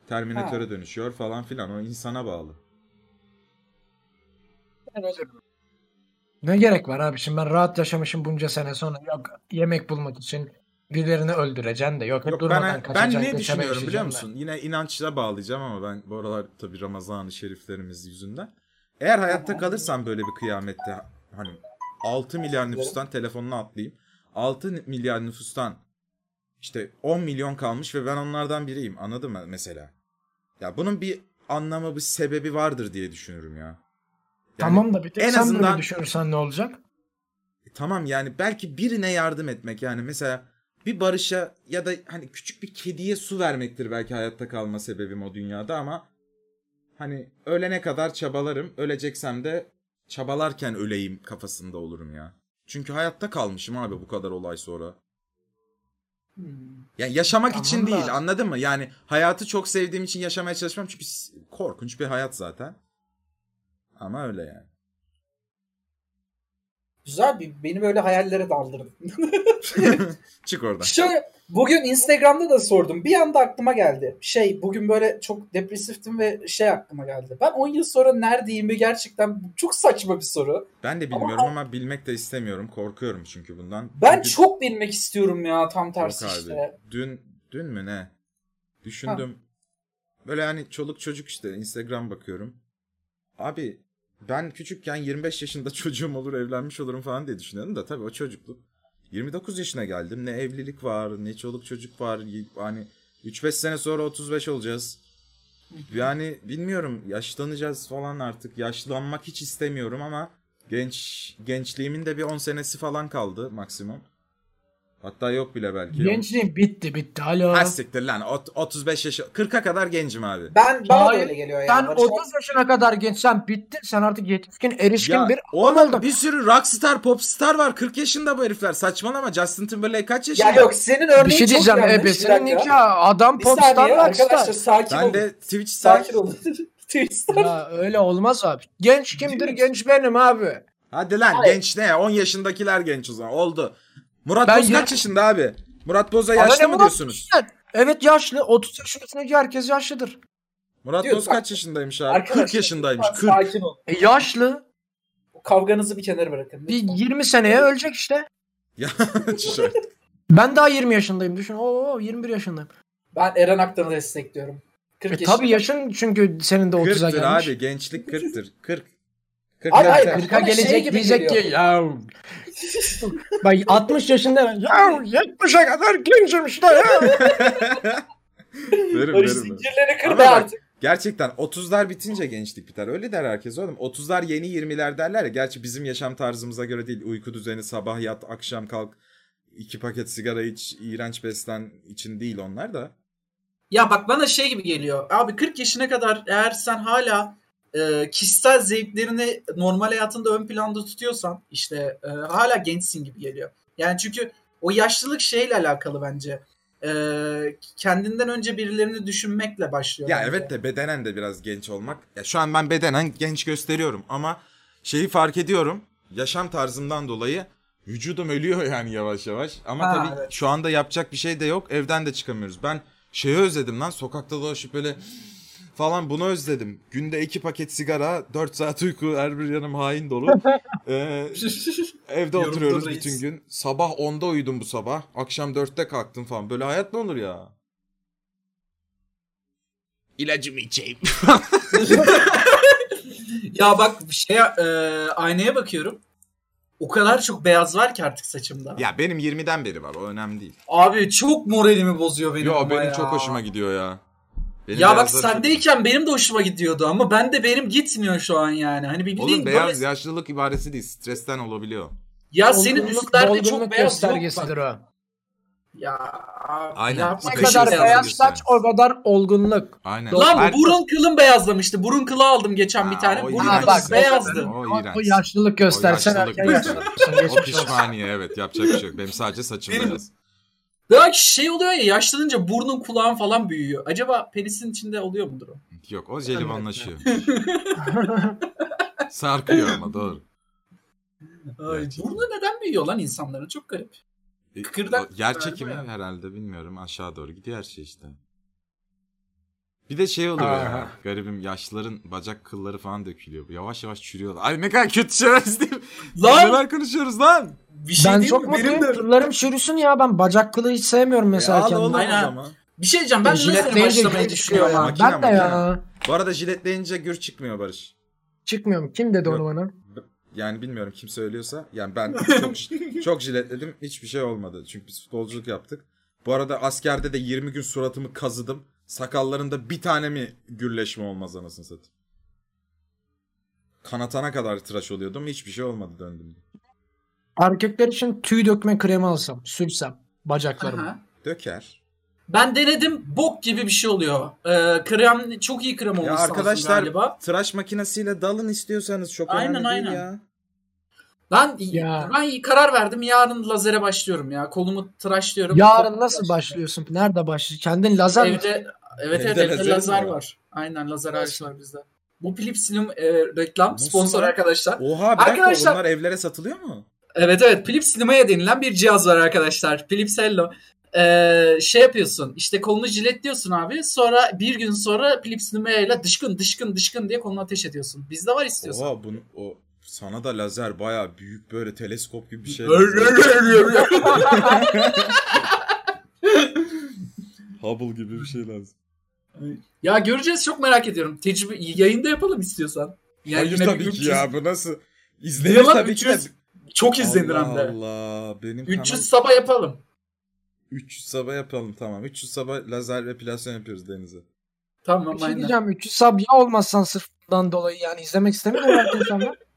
Terminatöre dönüşüyor falan filan. O insana bağlı. Ben ölürüm. Ne gerek var abi şimdi ben rahat yaşamışım bunca sene sonra yok yemek bulmak için birilerini öldüreceksin de yok, Yok durmadan ben, ben kaçacaksın. ne düşünüyorum biliyor musun? Yine inançla bağlayacağım ama ben bu aralar tabii Ramazan-ı Şeriflerimiz yüzünden. Eğer hayatta kalırsam böyle bir kıyamette hani 6 milyar nüfustan telefonuna atlayayım. 6 milyar nüfustan işte 10 milyon kalmış ve ben onlardan biriyim. Anladın mı mesela? Ya bunun bir anlamı, bir sebebi vardır diye düşünürüm ya. Yani Tamam da bir tek en sen azından- böyle düşünürsen ne olacak? Tamam yani belki birine yardım etmek yani mesela bir barışa ya da hani küçük bir kediye su vermektir belki hayatta kalma sebebim o dünyada ama hani ölene kadar çabalarım öleceksem de çabalarken öleyim kafasında olurum ya. Çünkü hayatta kalmışım abi bu kadar olay sonra. Hmm. Yani yaşamak Tamam için da- değil anladın mı? Yani hayatı çok sevdiğim için yaşamaya çalışmam çünkü korkunç bir hayat zaten. Ama öyle yani. Güzel bir beni böyle hayallere daldırdın. [LAUGHS] Çık oradan. Şöyle bugün Instagram'da da sordum. Bir anda aklıma geldi. Şey bugün böyle çok depresiftim ve şey aklıma geldi. Ben 10 yıl sonra neredeyim ve gerçekten çok saçma bir soru. Ben de bilmiyorum ama bilmek de istemiyorum. Korkuyorum çünkü bundan. Ben Çünkü- çok bilmek istiyorum ya tam Yok tersi abi. işte. Dün dün mü ne? Düşündüm. Böyle hani çoluk çocuk işte Instagram bakıyorum. Abi ben küçükken 25 yaşında [LAUGHS] çocuğum olur evlenmiş olurum falan diye düşünüyordum da tabii o çocukluk. 29 yaşına geldim. Ne evlilik var, ne çoluk çocuk var. Hani 3-5 sene sonra 35 olacağız. Yani bilmiyorum yaşlanacağız falan artık. Yaşlanmak hiç istemiyorum ama genç gençliğimin de bir 10 senesi falan kaldı maksimum. Hatta yok bile belki. Gençliğim bitti bitti. Alo. Ha siktir lan. Ot- 35 yaş 40'a kadar gencim abi. Ben bana Hayır, öyle geliyor Sen yani. Barış 30 yaşına kadar genç sen bittin. Sen artık yetişkin erişkin Ya bir oğlum oldun. bir sürü rockstar popstar var. 40 yaşında bu herifler. Saçmalama. Justin Timberlake kaç yaşında? Ya yok senin örneğin Bir şey çok diyeceğim. yanlış. Bir Ebesinin nikahı. Adam Bir popstar saniye arkadaşlar rockstar. sakin Ben olun. de Twitch star. Sakin olun. [LAUGHS] Ya öyle olmaz abi. Genç kimdir? Genç benim abi. Hadi lan Hayır. genç ne? 10 yaşındakiler genç o zaman. Oldu. Murat Ben Boz ya- kaç yaşında abi? Murat Boz'a yaşlı mı Murat diyorsunuz? Boz'dan? Evet yaşlı. 30 yaşın üstündeki herkes yaşlıdır. Murat Diyor, Boz kaç yaşındaymış abi? Arkadaşlar, 40 yaşındaymış. lütfen 40. Sakin olun. E yaşlı. Kavganızı bir kenara bırakın. Bir lütfen. 20 seneye ölecek işte. Ya. [LAUGHS] Ben daha 20 yaşındayım. Düşün. Oo 21 yaşındayım. Ben Eren Aktan'ı destekliyorum. 40 E, yaşında. tabii yaşın çünkü senin de 30'a 40'tır gelmiş. abi. Gençlik 40'tır. 40. 40 Hayır, hayır, yeter. 40'a Bana şey gelecek gibi diyecek geliyor. ki ya [LAUGHS] Bak 60 yaşında ya 70'e kadar gencim işte ya. Verim, Barış verim. zincirleri kır Ama be bak- artık. Gerçekten 30'lar bitince gençlik biter. Öyle der herkes oğlum. 30'lar yeni 20'ler derler ya. Gerçi bizim yaşam tarzımıza göre değil. Uyku düzeni sabah yat akşam kalk. iki paket sigara iç. iğrenç beslen için değil onlar da. Ya bak bana şey gibi geliyor. Abi 40 yaşına kadar eğer sen hala e, kişisel zevklerini normal hayatında ön planda tutuyorsan işte e, hala gençsin gibi geliyor. Yani çünkü o yaşlılık şeyle alakalı bence. E, kendinden önce birilerini düşünmekle başlıyor. Ya bence. evet de bedenen de biraz genç olmak. Ya şu an ben bedenen genç gösteriyorum ama şeyi fark ediyorum. Yaşam tarzımdan dolayı vücudum ölüyor [LAUGHS] yani yavaş yavaş. Ama Ha, tabii evet. şu anda yapacak bir şey de yok. Evden de çıkamıyoruz. Ben şeyi özledim lan. Sokakta dolaşıp böyle falan bunu özledim. Günde iki paket sigara, 4 saat uyku, her bir yanım hain dolu. [LAUGHS] Ee, evde oturuyoruz reis. bütün gün. Sabah 10'da uyudum bu sabah. Akşam 4'te kalktım falan. Böyle hayat ne olur ya? İlacımı içeyim. [LAUGHS] ya bak şey e, aynaya bakıyorum. O kadar çok beyaz var ki artık saçımda. Ya benim 20'den beri var o önemli değil. Abi çok moralimi bozuyor benim Yo benim ya. çok hoşuma gidiyor ya. Benim ya bak beyazlar çok- sendeyken benim de hoşuma gidiyordu ama ben de benim gitmiyor şu an yani. Hani bir Oğlum beyaz böyle- yaşlılık ibaresi değil stresten olabiliyor. Ya senin Olgunluk, üstlerde çok beyaz göstergesidir o. Ya Aynen. Ne kadar beyaz saç o kadar olgunluk. Aynen. Lan Her- burun kılım beyazlamıştı. Burun kılı aldım geçen bir Aa, tane. o Burun kılı bak, beyazdı. O O, yaşlılık göstersen O yaşlılık erken yaşlanırsın. O pişmaniye evet yapacak bir şey yok. Benim sadece saçım Benim- beyaz. Ya şey oluyor ya yaşlanınca burnun kulağın falan büyüyor. Acaba penisin içinde oluyor mudur o? Yok o jelibonlaşıyor. [LAUGHS] [LAUGHS] Sarkıyor ama doğru. Ay, burnu neden büyüyor lan insanların? Çok garip. E, Kıkırdak o yer çekimi herhalde bilmiyorum aşağı doğru gidiyor her şey işte. Bir de şey oluyor ya garibim yaşlıların bacak kılları falan dökülüyor. Yavaş yavaş çürüyorlar. Ay ne kadar kötü şeyler değil. Lan Neler konuşuyoruz lan? bir şey ben değil çok mi? Benim mutluyum. de... Kıllarım çürüsün ya. Ben bacak kılı hiç sevmiyorum mesela E, kendime. oğlum o Aynen. zaman. Bir şey diyeceğim. Ben de nasıl başlamayı düşünüyorum. ya. Makine, Ben de ya. makine. Bu arada jiletleyince gür çıkmıyor Barış. Çıkmıyorum. Kim dedi onu Yok. bana? Yani bilmiyorum kim söylüyorsa. Yani ben [LAUGHS] çok çok jiletledim. Hiçbir şey olmadı. Çünkü biz futbolculuk yaptık. Bu arada askerde de 20 gün suratımı kazıdım. Sakallarında bir tane mi gürleşme olmaz anasını satayım. Kanatana kadar tıraş oluyordum. Hiçbir şey olmadı döndüm. Erkekler için tüy dökme kremi alsam, sürsem bacaklarıma. Aha. Döker. Ben denedim bok gibi bir şey oluyor. Ee, krem çok iyi krem Ya lazım arkadaşlar galiba. tıraş makinesiyle dalın istiyorsanız çok Aynen, önemli değil aynen. ya. Ben Ya. ben karar verdim yarın lazere başlıyorum ya. Kolumu tıraşlıyorum. Yarın Kolumu nasıl başlıyorsun? Nerede başlıyorsun? Kendin lazer mi? Evde evet Evde evet evde lazeriniz lazer mi var? var. Aynen lazer aleti var bizde. Bu Hue e, reklam Nasıl sponsor lan? arkadaşlar. Oha bir dakika Arkadaşlar- bunlar evlere satılıyor mu? Evet evet Philips Lumea denilen bir cihaz var arkadaşlar. Philips Hello. Ee, şey yapıyorsun işte kolunu jiletliyorsun abi sonra bir gün sonra Philips Lumea ile dışkın dışkın dışkın diye kolunu ateş ediyorsun. Bizde var istiyorsan. Oha bunu o sana da lazer baya büyük böyle teleskop gibi bir şey. [LAUGHS] Hubble gibi bir şey lazım. ya göreceğiz çok merak ediyorum. Tecrübe yayında yapalım istiyorsan. Yani Hayır tabii bir ki 300 ya bu nasıl? İzlenir Yalan tabii ki de. 300 Çok izlenir Allah hem de. Allah benim 300 kanal sabah yapalım. 300 sabah yapalım tamam. 300 sabah lazer epilasyon yapıyoruz Deniz'e. Tamam Bir şey aynen. diyeceğim. 300 sub ya olmazsan sırf dolayı yani izlemek istemiyor mu belki insanlar?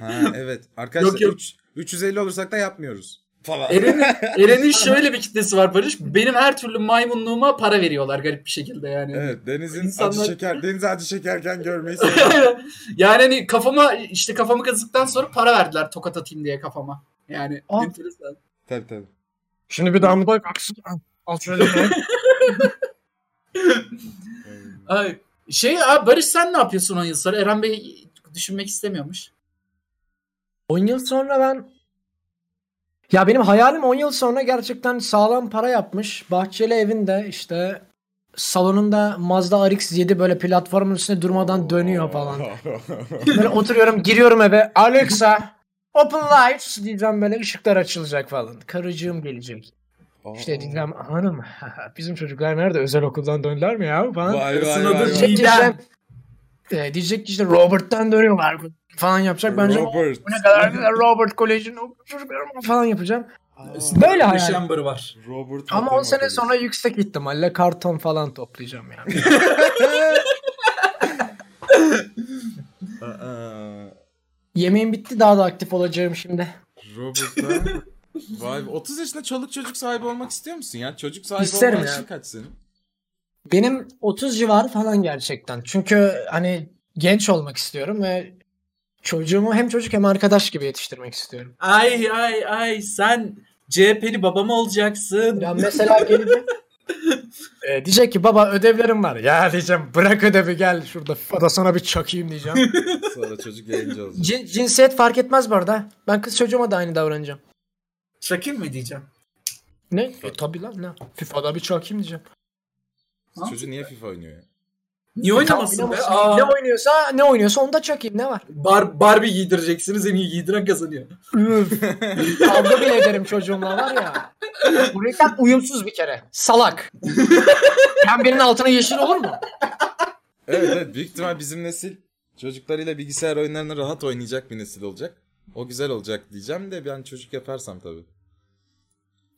Ha evet. Arkadaşlar Yok, yok. üç- 350 olursak da yapmıyoruz. Falan. Eren'in [LAUGHS] Eren'in şöyle bir kitlesi var Barış. Benim her türlü maymunluğuma para veriyorlar garip bir şekilde yani. Evet Deniz'in İnsanlar- acı şeker Deniz'i acı şekerken görmeyi [LAUGHS] seviyorum. yani hani kafama işte kafamı kazıktan sonra para verdiler tokat atayım diye kafama. Yani Aa. enteresan. tabii tabii. Şimdi bir daha mı bak aksın. Al şöyle [LAUGHS] Ay, şey abi Barış sen ne yapıyorsun 10 yıl sonra? Eren Bey düşünmek istemiyormuş. 10 yıl sonra ben ya benim hayalim 10 yıl sonra gerçekten sağlam para yapmış. Bahçeli evinde işte salonunda Mazda RX-7 böyle platformun üstünde durmadan dönüyor falan. [LAUGHS] Böyle oturuyorum giriyorum eve Alexa open lights diyeceğim böyle ışıklar açılacak falan. Karıcığım gelecek. İşte diyeceğim hanım [LAUGHS] bizim çocuklar nerede özel okuldan döndüler mi ya falan. Vay vay vay. E, diyecek ki işte Robert'tan dönüyorlar falan yapacak. Bence Robert. bu ne kadar güzel Robert Koleji'nin o çocuklarım falan yapacağım. Böyle hayal. Yaşambarı var. Robert Ama 10 Patton sene sonra yüksek ihtimalle karton falan toplayacağım yani. Aa, [LAUGHS] [LAUGHS] Yemeğim bitti daha da aktif olacağım şimdi. Robert'a. Vay be. 30 yaşında çoluk çocuk sahibi olmak istiyor musun ya? Çocuk sahibi İsterim olma ya. kaç senin? Benim 30 civarı falan gerçekten. Çünkü hani genç olmak istiyorum ve çocuğumu hem çocuk hem arkadaş gibi yetiştirmek istiyorum. Ay ay ay sen CHP'li babam olacaksın. Ya mesela gelecek. [LAUGHS] e, diyecek ki baba ödevlerim var. Ya diyeceğim bırak ödevi gel şurada FIFA'da sana bir çakayım diyeceğim. [LAUGHS] Sonra çocuk yayıncı olacak. Cin- cinsiyet fark etmez bu arada. Ben kız çocuğuma da aynı davranacağım. Şakir mı diyeceğim? Ne? E tabi lan ne? FIFA'da bir çakayım diyeceğim. Ha? Çocuğu niye FIFA oynuyor ya? Niye oynamasın be? Aa, Ne oynuyorsa ne oynuyorsa onda çakayım ne var? Bar Barbie giydireceksiniz en iyi giydiren kazanıyor. [LAUGHS] Kavga bile ederim çocuğumla var ya. Bu reklam uyumsuz bir kere. Salak. Pembenin altına yeşil olur mu? Evet evet büyük ihtimal bizim nesil çocuklarıyla bilgisayar oyunlarını rahat oynayacak bir nesil olacak. O güzel olacak diyeceğim de ben çocuk yaparsam tabii.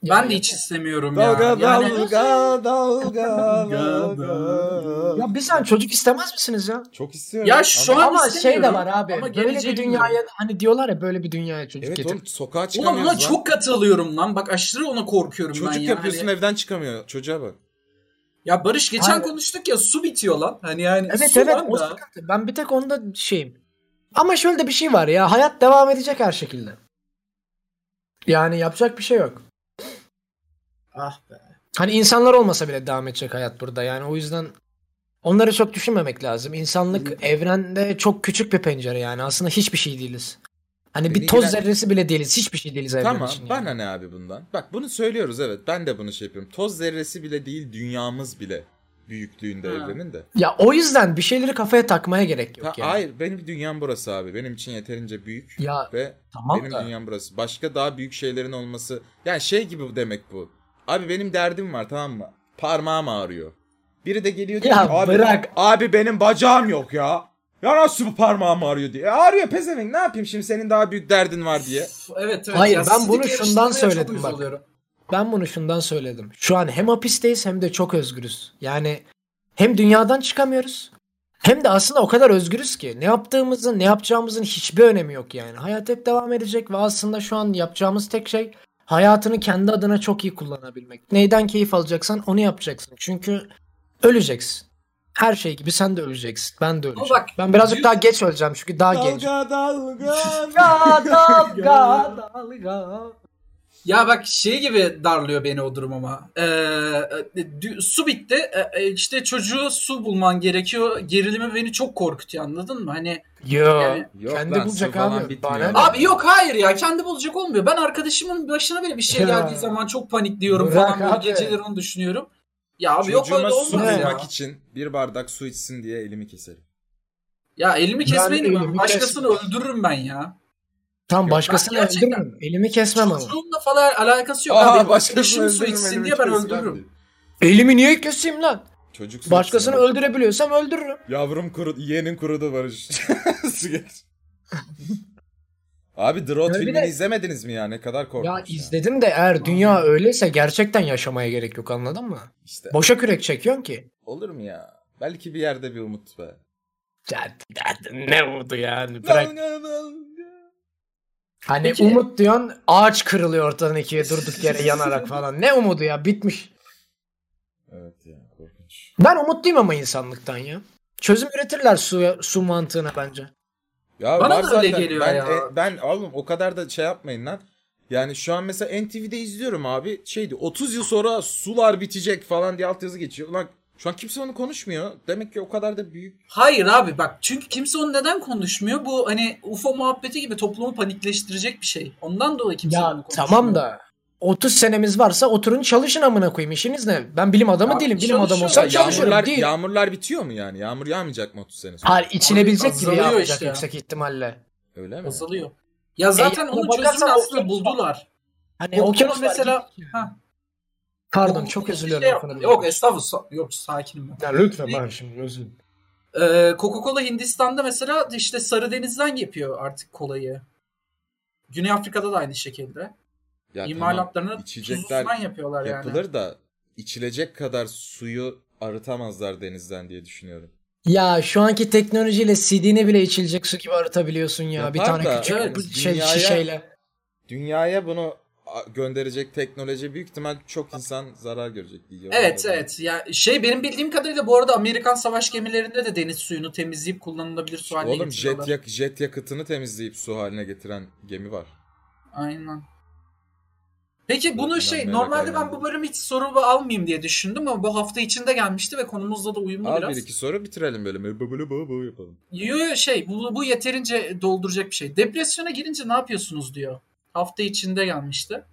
Ben de hiç istemiyorum Dalga ya. Yani [LAUGHS] dalga dalga dalga. Ya bir sen çocuk istemez misiniz ya? Çok istiyorum. Ya şu Ama- an Ama şey de var abi. Ama böyle bir dünyaya hani diyorlar ya böyle bir dünyaya çocuk Evet getir. oğlum sokağa Ulan çıkamıyoruz buna lan. çok katılıyorum lan. Bak aşırı ona korkuyorum ben Çocuk ya. yapıyorsun Hani- evden çıkamıyor. Çocuğa bak. Ya Barış geçen Aynen. konuştuk ya su bitiyor lan. Hani yani Evet su evet lan o da. Ben bir tek onda şeyim. Ama şöyle de bir şey var ya. Hayat devam edecek her şekilde. Yani yapacak bir şey yok. Ah be. Hani insanlar olmasa bile devam edecek hayat burada. Yani o yüzden onları çok düşünmemek lazım. İnsanlık evrende çok küçük bir pencere yani. Aslında hiçbir şey değiliz. Hani bir Beni toz ilgilen- zerresi bile değiliz. Hiçbir şey değiliz evren Tamam için. yani. bana ne abi bundan? Bak bunu söylüyoruz evet. Ben de bunu şey yapıyorum. Toz zerresi bile değil dünyamız bile büyüklüğünde Ha. evrenin de. Ya o yüzden bir şeyleri kafaya takmaya gerek yok Ha, yani. Hayır benim dünyam burası abi. Benim için yeterince büyük Ya ve tamam benim da. dünyam burası. Başka daha büyük şeylerin olması. Yani şey gibi demek bu. Abi benim derdim var tamam mı? Parmağım ağrıyor. Biri de geliyor diyor Ya ki abi, bırak. abi benim bacağım yok ya. Ya nasıl bu parmağım ağrıyor diye. E, ağrıyor pezevenk ne yapayım şimdi senin daha büyük derdin var diye. Evet evet. Hayır, Ya ben bunu şundan söyledim bak. oluyorum. Ben bunu şundan söyledim. Şu an hem hapisteyiz hem de çok özgürüz. Yani hem dünyadan çıkamıyoruz hem de aslında o kadar özgürüz ki ne yaptığımızın ne yapacağımızın hiçbir önemi yok yani. Hayat hep devam edecek ve aslında şu an yapacağımız tek şey hayatını kendi adına çok iyi kullanabilmek. Neyden keyif alacaksan onu yapacaksın. Çünkü öleceksin. Her şey gibi sen de öleceksin. Ben de öleceğim. bak, ben birazcık daha geç öleceğim çünkü daha. Dalga [LAUGHS] [LAUGHS] dalga. Dalga dalga dalga. Ya bak şey gibi darlıyor beni o durum ama. Ee, dü- su bitti. Ee, e, işte çocuğu su bulman gerekiyor. Gerilimi beni çok korkutuyor anladın mı? Hani Yo. Yani- Yok kendi bulacak abi. Abi yok hayır ya kendi bulacak olmuyor. Ben arkadaşımın başına bile bir şey Ya. geldiği zaman çok panikliyorum Bırak falan böyle abi. geceleri onu düşünüyorum. Ya abi yok Çocuğuma öyle su olmaz ya. bulmak için bir bardak su içsin diye elimi keserim. Ya elimi kesmeyin Yani elimi başkasını kesme. öldürürüm ben ya. Tam Yok, başkasını öldürürüm. Elimi kesmem ama. Çocuğumla falan alakası yok Aa, abi. başkasını öldürürüm, içsin diye ben öldürürüm. Elimi niye keseyim lan? Çocuk su Başkasını öldürebiliyorsam öldürürüm. Yavrum kurudu, yeğenin kurudu Barış. [LAUGHS] su geç. Abi The Road bir filmini de- izlemediniz mi ya? Ne kadar korkunç Ya izledim de eğer dünya öyleyse gerçekten yaşamaya gerek yok anladın mı? İşte Boşa kürek çekiyorsun ki. olur mu ya? Belki bir yerde bir umut be. Ya, ya, ne umdu yani bırak. Hani Peki- umut diyorsun ağaç kırılıyor ortadan ikiye durduk yere yanarak [LAUGHS] falan. Ne umudu ya bitmiş. Evet ya korkunç. Ben umutluyum ama insanlıktan ya. Çözüm üretirler su, su mantığına bence. Ya Bana var da öyle zaten. geliyor ben, ya. e, ben oğlum o kadar da şey yapmayın lan. Yani şu an mesela NTV'de izliyorum abi. Şeydi 30 yıl sonra sular bitecek falan diye altyazı geçiyor. Ulan şu an kimse onu konuşmuyor. Demek ki o kadar da büyük. Hayır abi bak çünkü kimse onu neden konuşmuyor? Bu hani UFO muhabbeti gibi toplumu panikleştirecek bir şey. Ondan dolayı kimse Ya konuşmuyor. tamam da 30 senemiz varsa oturun çalışın amına koyayım işiniz ne? Ben bilim adamı Ya değilim. Bilim adamı olsam Ya çalışırım yağmurlar, değil. yağmurlar bitiyor mu yani? Yağmur yağmayacak mı 30 sene sonra? Hayır içilebilecek gibi Azalıyor yapacak işte ya. yüksek ihtimalle. Öyle mi? Azalıyor. Ya zaten E, onun çözümünü aslında var. buldular. Hani Okyanus mesela mesela. Pardon Yok, çok bir özür diliyorum. şey yok, estağfurullah. Yok sakinim ben. Ya lütfen ben şimdi özür dilerim. Ee, Coca-Cola Hindistan'da mesela işte Sarı Deniz'den yapıyor artık kolayı. Güney Afrika'da da aynı şekilde. Ya İmalatlarını tamam, tuzlusundan yapıyorlar yani. yapılır da içilecek kadar suyu arıtamazlar denizden diye düşünüyorum. Ya şu anki teknolojiyle CD'ni bile içilecek su gibi arıtabiliyorsun ya. bir Yapar tane da, küçük evet, bir şey, dünyaya- şişeyle. Dünyaya bunu gönderecek teknoloji büyük ihtimal çok insan zarar görecek diye. Evet evet. Ya şey benim bildiğim kadarıyla bu arada Amerikan savaş gemilerinde de deniz suyunu temizleyip kullanılabilir su haline Oğlum jet, yak jet yakıtını temizleyip su haline getiren gemi var. Aynen. Peki bunu şey normalde ben bu bölüm hiç soru almayayım diye düşündüm ama bu hafta içinde gelmişti ve konumuzla da uyumlu Al biraz. bir iki soru bitirelim böyle. Böyle böyle böyle yapalım. Yo, yo, şey bu, bu yeterince dolduracak bir şey. Depresyona girince ne yapıyorsunuz diyor. Hafta içinde gelmişti.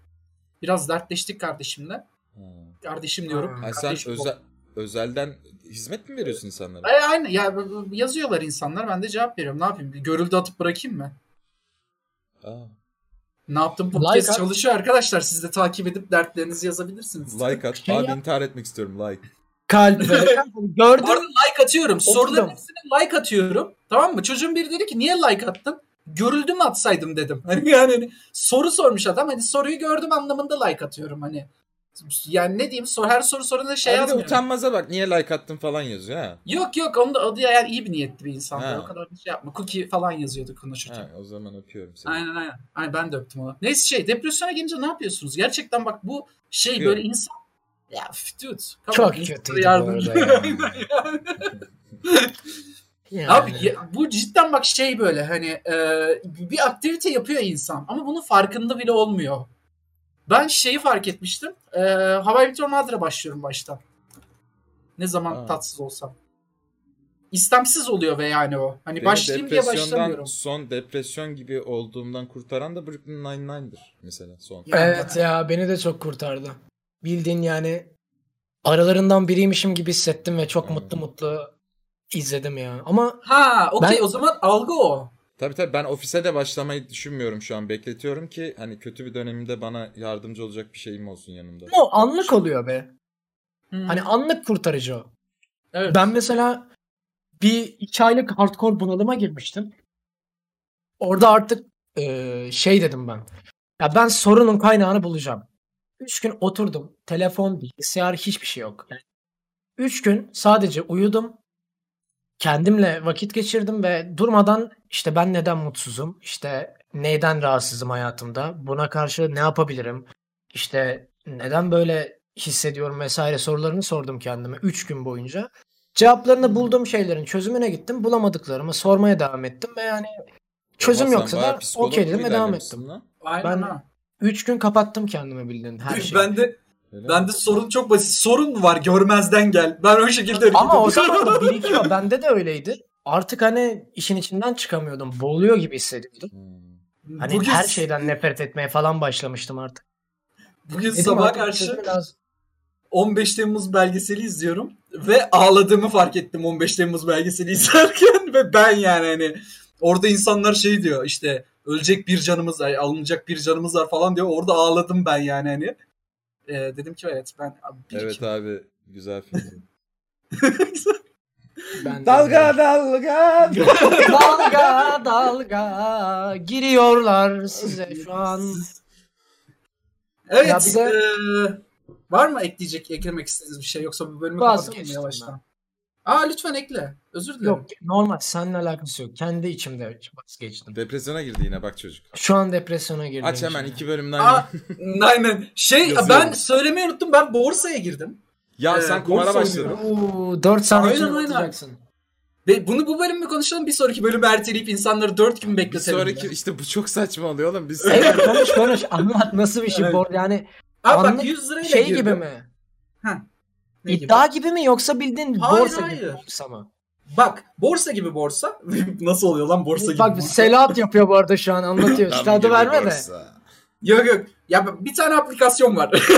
Biraz dertleştik kardeşimle. Ha. Kardeşim diyorum. Ha. Sen Kardeşim özel, özelden hizmet mi veriyorsun insanlara? E, aynı ya yazıyorlar insanlar ben de cevap veriyorum. Ne yapayım? Görüldü atıp bırakayım mı? Aa, Ne yaptım podcast Like at. çalışıyor arkadaşlar. Siz de takip edip dertlerinizi yazabilirsiniz. like at. Şey Abi intihar etmek istiyorum like. Kalp [LAUGHS] gördüm. Arada like atıyorum. Soruların hepsine like atıyorum. Tamam mı? Çocuğun biri dedi ki niye like attın? Görüldü mü atsaydım dedim. [LAUGHS] Hani yani hani soru sormuş adam. Hani soruyu gördüm anlamında like atıyorum hani. Yani ne diyeyim sor her soru soruna şey de yazmıyorum. utanmaza bak niye like attın falan yazıyor ha. Yok yok onu da da yani iyi bir niyetli bir insandı. Ha. O kadar bir şey yapma. Cookie falan yazıyordu konuşurken. Ha, o zaman öpüyorum seni. Aynen aynen. Aynen ben de öptüm onu. Neyse şey depresyona gelince ne yapıyorsunuz? Gerçekten bak bu şey Çıkıyor. böyle insan ya dude. Çok kötüydü bu arada [LAUGHS] ya. [LAUGHS] Aynen yani. Abi ya- bu cidden bak şey böyle hani e, bir aktivite yapıyor insan ama bunun farkında bile olmuyor. Ben şeyi fark etmiştim. E, Hawaii Meteor Mother'a başlıyorum baştan. Ne zaman Ha. tatsız olsam. İstemsiz oluyor ve yani o. Hani Beni başlayayım diye başlamıyorum. son depresyon gibi olduğumdan kurtaran da Brooklyn Nine-Nine'dır mesela son. Evet ya beni de çok kurtardı. Bildiğin yani aralarından biriymişim gibi hissettim ve çok Hmm. mutlu mutlu izledim ya. Ama Ha, okey Ben- o zaman algı o. Tabii tabii ben ofise de başlamayı düşünmüyorum şu an. Bekletiyorum ki hani kötü bir dönemimde bana yardımcı olacak bir şeyim olsun yanımda. o anlık oluyor be. Hmm. Hani anlık kurtarıcı o. evet. Ben mesela bir iki aylık hardcore bunalıma girmiştim. Orada artık eee, şey dedim ben. Ya ben sorunun kaynağını bulacağım. Üç gün oturdum. Telefon, bilgisayar hiçbir şey yok. Yani üç gün sadece uyudum. Kendimle vakit geçirdim ve durmadan işte ben neden mutsuzum? İşte neyden rahatsızım hayatımda? Buna karşı ne yapabilirim? İşte neden böyle hissediyorum vesaire sorularını sordum kendime 3 gün boyunca. Cevaplarını bulduğum şeylerin çözümüne gittim. Bulamadıklarımı sormaya devam ettim ve yani çözüm Ama yoksa da okey dedim ve devam ettim. lan. Aynen ben- ha. 3 gün kapattım kendime bildiğin her [LAUGHS] şeyi. Ben de Öyle ben mi? de sorun çok basit. Sorun mu var? Görmezden gel. Ben o şekilde Ama o zaman [LAUGHS] da birikiyor. Bende de öyleydi. Artık hani işin içinden çıkamıyordum. Boğuluyor gibi hissediyordum. Hmm. Hani bugün, her şeyden nefret etmeye falan başlamıştım artık. bugün Dedim sabah artık karşı çözümü lazım. 15 Temmuz belgeseli izliyorum ve ağladığımı fark ettim 15 Temmuz belgeseli izlerken [LAUGHS] ve ben yani hani orada insanlar şey diyor işte ölecek bir canımız var, alınacak bir canımız var falan diyor. Orada ağladım ben yani hani. Ee, dedim ki evet ben abi, birikim. Evet abi güzel film. [LAUGHS] Ben de- dalga dalga. [LAUGHS] dalga dalga giriyorlar size şu an. Evet. Ya bir de- eee, var mı ekleyecek, eklemek istediğiniz bir şey yoksa bu bölümü kapatalım mı yavaştan? Aa lütfen ekle. Özür dilerim. Yok normal seninle alakası yok. Kendi içimde vazgeçtim. Depresyona girdi yine bak çocuk. Şu an depresyona girdim. Aç hemen şimdi. iki bölümden. Aa, [LAUGHS] aynen. Şey Yazıyorum. ben söylemeyi unuttum. Ben borsaya girdim. ya Ee, sen kumara başladın. Oo, 4 saniye Aynen, aynen. Ve bunu bu bölüm mü konuşalım? Bir sonraki bölümü erteleyip insanları 4 gün Bir bekletelim. sonraki ya. işte bu çok saçma oluyor oğlum. Biz Evet konuş konuş anlat nasıl bir şey Evet. yani Abi bak anlık 100 lirayla şey girdim. gibi mi? Ne gibi? İddia gibi mi yoksa bildiğin Hayır, borsa hayır. gibi borsa mı? Bak borsa gibi borsa. [LAUGHS] Nasıl oluyor lan borsa gibi Bak borsa? Selahat yapıyor bu arada şu an anlatıyor. Tam İşte adı gibi verme de. Yok yok. Ya bir tane aplikasyon var. [LAUGHS]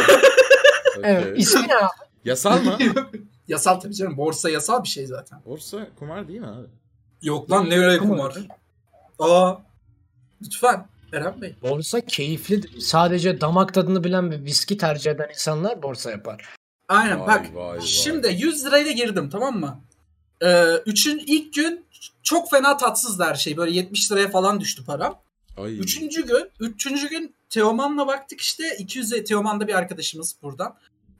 Evet. İsmi ne abi? Yasal mı? [LAUGHS] yasal tabii canım. Borsa yasal bir şey zaten. Borsa kumar değil mi abi? Yok lan ne öyle Kumar. kumar. Aa. Lütfen. Eren Bey. Borsa keyiflidir. Sadece damak tadını bilen ve viski tercih eden insanlar borsa yapar. Aynen Vay, bak. vay, vay. Şimdi 100 lirayla girdim tamam mı? Ee, üçün ilk gün çok fena tatsızdı her şey. Böyle 70 liraya falan düştü param. Ay. Üçüncü gün, üçüncü gün Teoman'la baktık işte 200 Teoman da bir arkadaşımız buradan.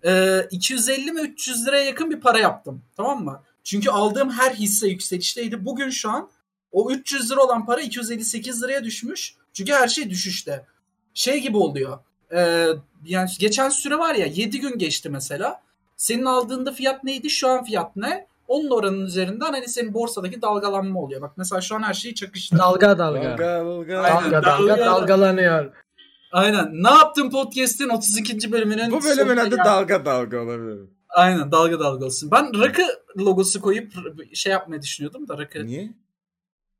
Ee, 250 mi 300 liraya yakın bir para yaptım. Tamam mı? Çünkü aldığım her hisse yükselişteydi. Bugün şu an o 300 lira olan para 258 liraya düşmüş. Çünkü her şey düşüşte. Şey gibi oluyor. Ee, yani geçen süre var ya 7 gün geçti mesela. Senin aldığında fiyat neydi? Şu an fiyat ne? Onun oranın üzerinden hani senin borsadaki dalgalanma oluyor. Bak mesela şu an her şey çakıştı. Dalga dalga. Dalga dalga. Aynen. Dalga dalga dalga. dalgalanıyor. Aynen. Ne yaptın podcast'in 32. bölümünün Bu bölümün adı geldik. dalga dalga olabilir. Aynen dalga dalga olsun. Ben rakı logosu koyup şey yapmayı düşünüyordum da rakı. Niye?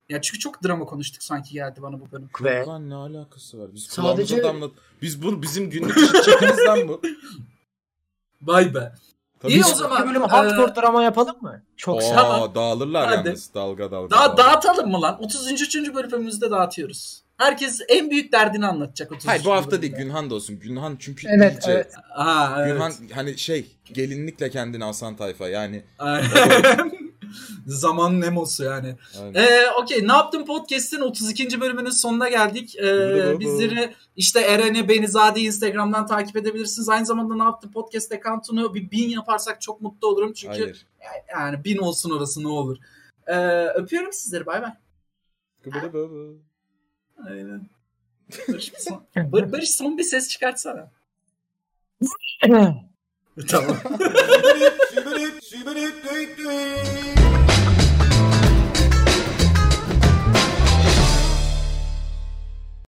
Ya çünkü çok drama konuştuk sanki geldi bana bu bölüm. Ve Lan ne alakası var? Biz Sadece- damlat. Biz bunu bizim günlük çekimizden bu. [LAUGHS] Vay be. Tabii İyi biz- o zaman. bir bölüm e, hardcore drama yapalım mı? Çok Aa, sev. Tamam. dağılırlar Hadi. yalnız. Dalga dalga. daha dalga. dağıtalım mı lan? 33. bölümümüzde dağıtıyoruz. Herkes en büyük derdini anlatacak 33. Hayır bu hafta bölümde. değil Günhan da olsun. Günhan çünkü Evet, iyice. evet. Aa, evet. Günhan hani şey gelinlikle kendini asan tayfa yani. [LAUGHS] Aynen. Zaman Nemo'su yani. Ee, Okey ne yaptım podcast'in 32. bölümünün sonuna geldik. Ee, bizleri işte Eren'i Beni Zade Instagram'dan takip edebilirsiniz. Aynı zamanda ne yaptım podcast account'unu bir bin yaparsak çok mutlu olurum. Çünkü Hayır. yani bin olsun orası ne olur. Ee, öpüyorum sizleri bay bay. Aynen. Barış, bir son, [LAUGHS] Bar- Barış son bir ses çıkartsana. [LAUGHS] tamam.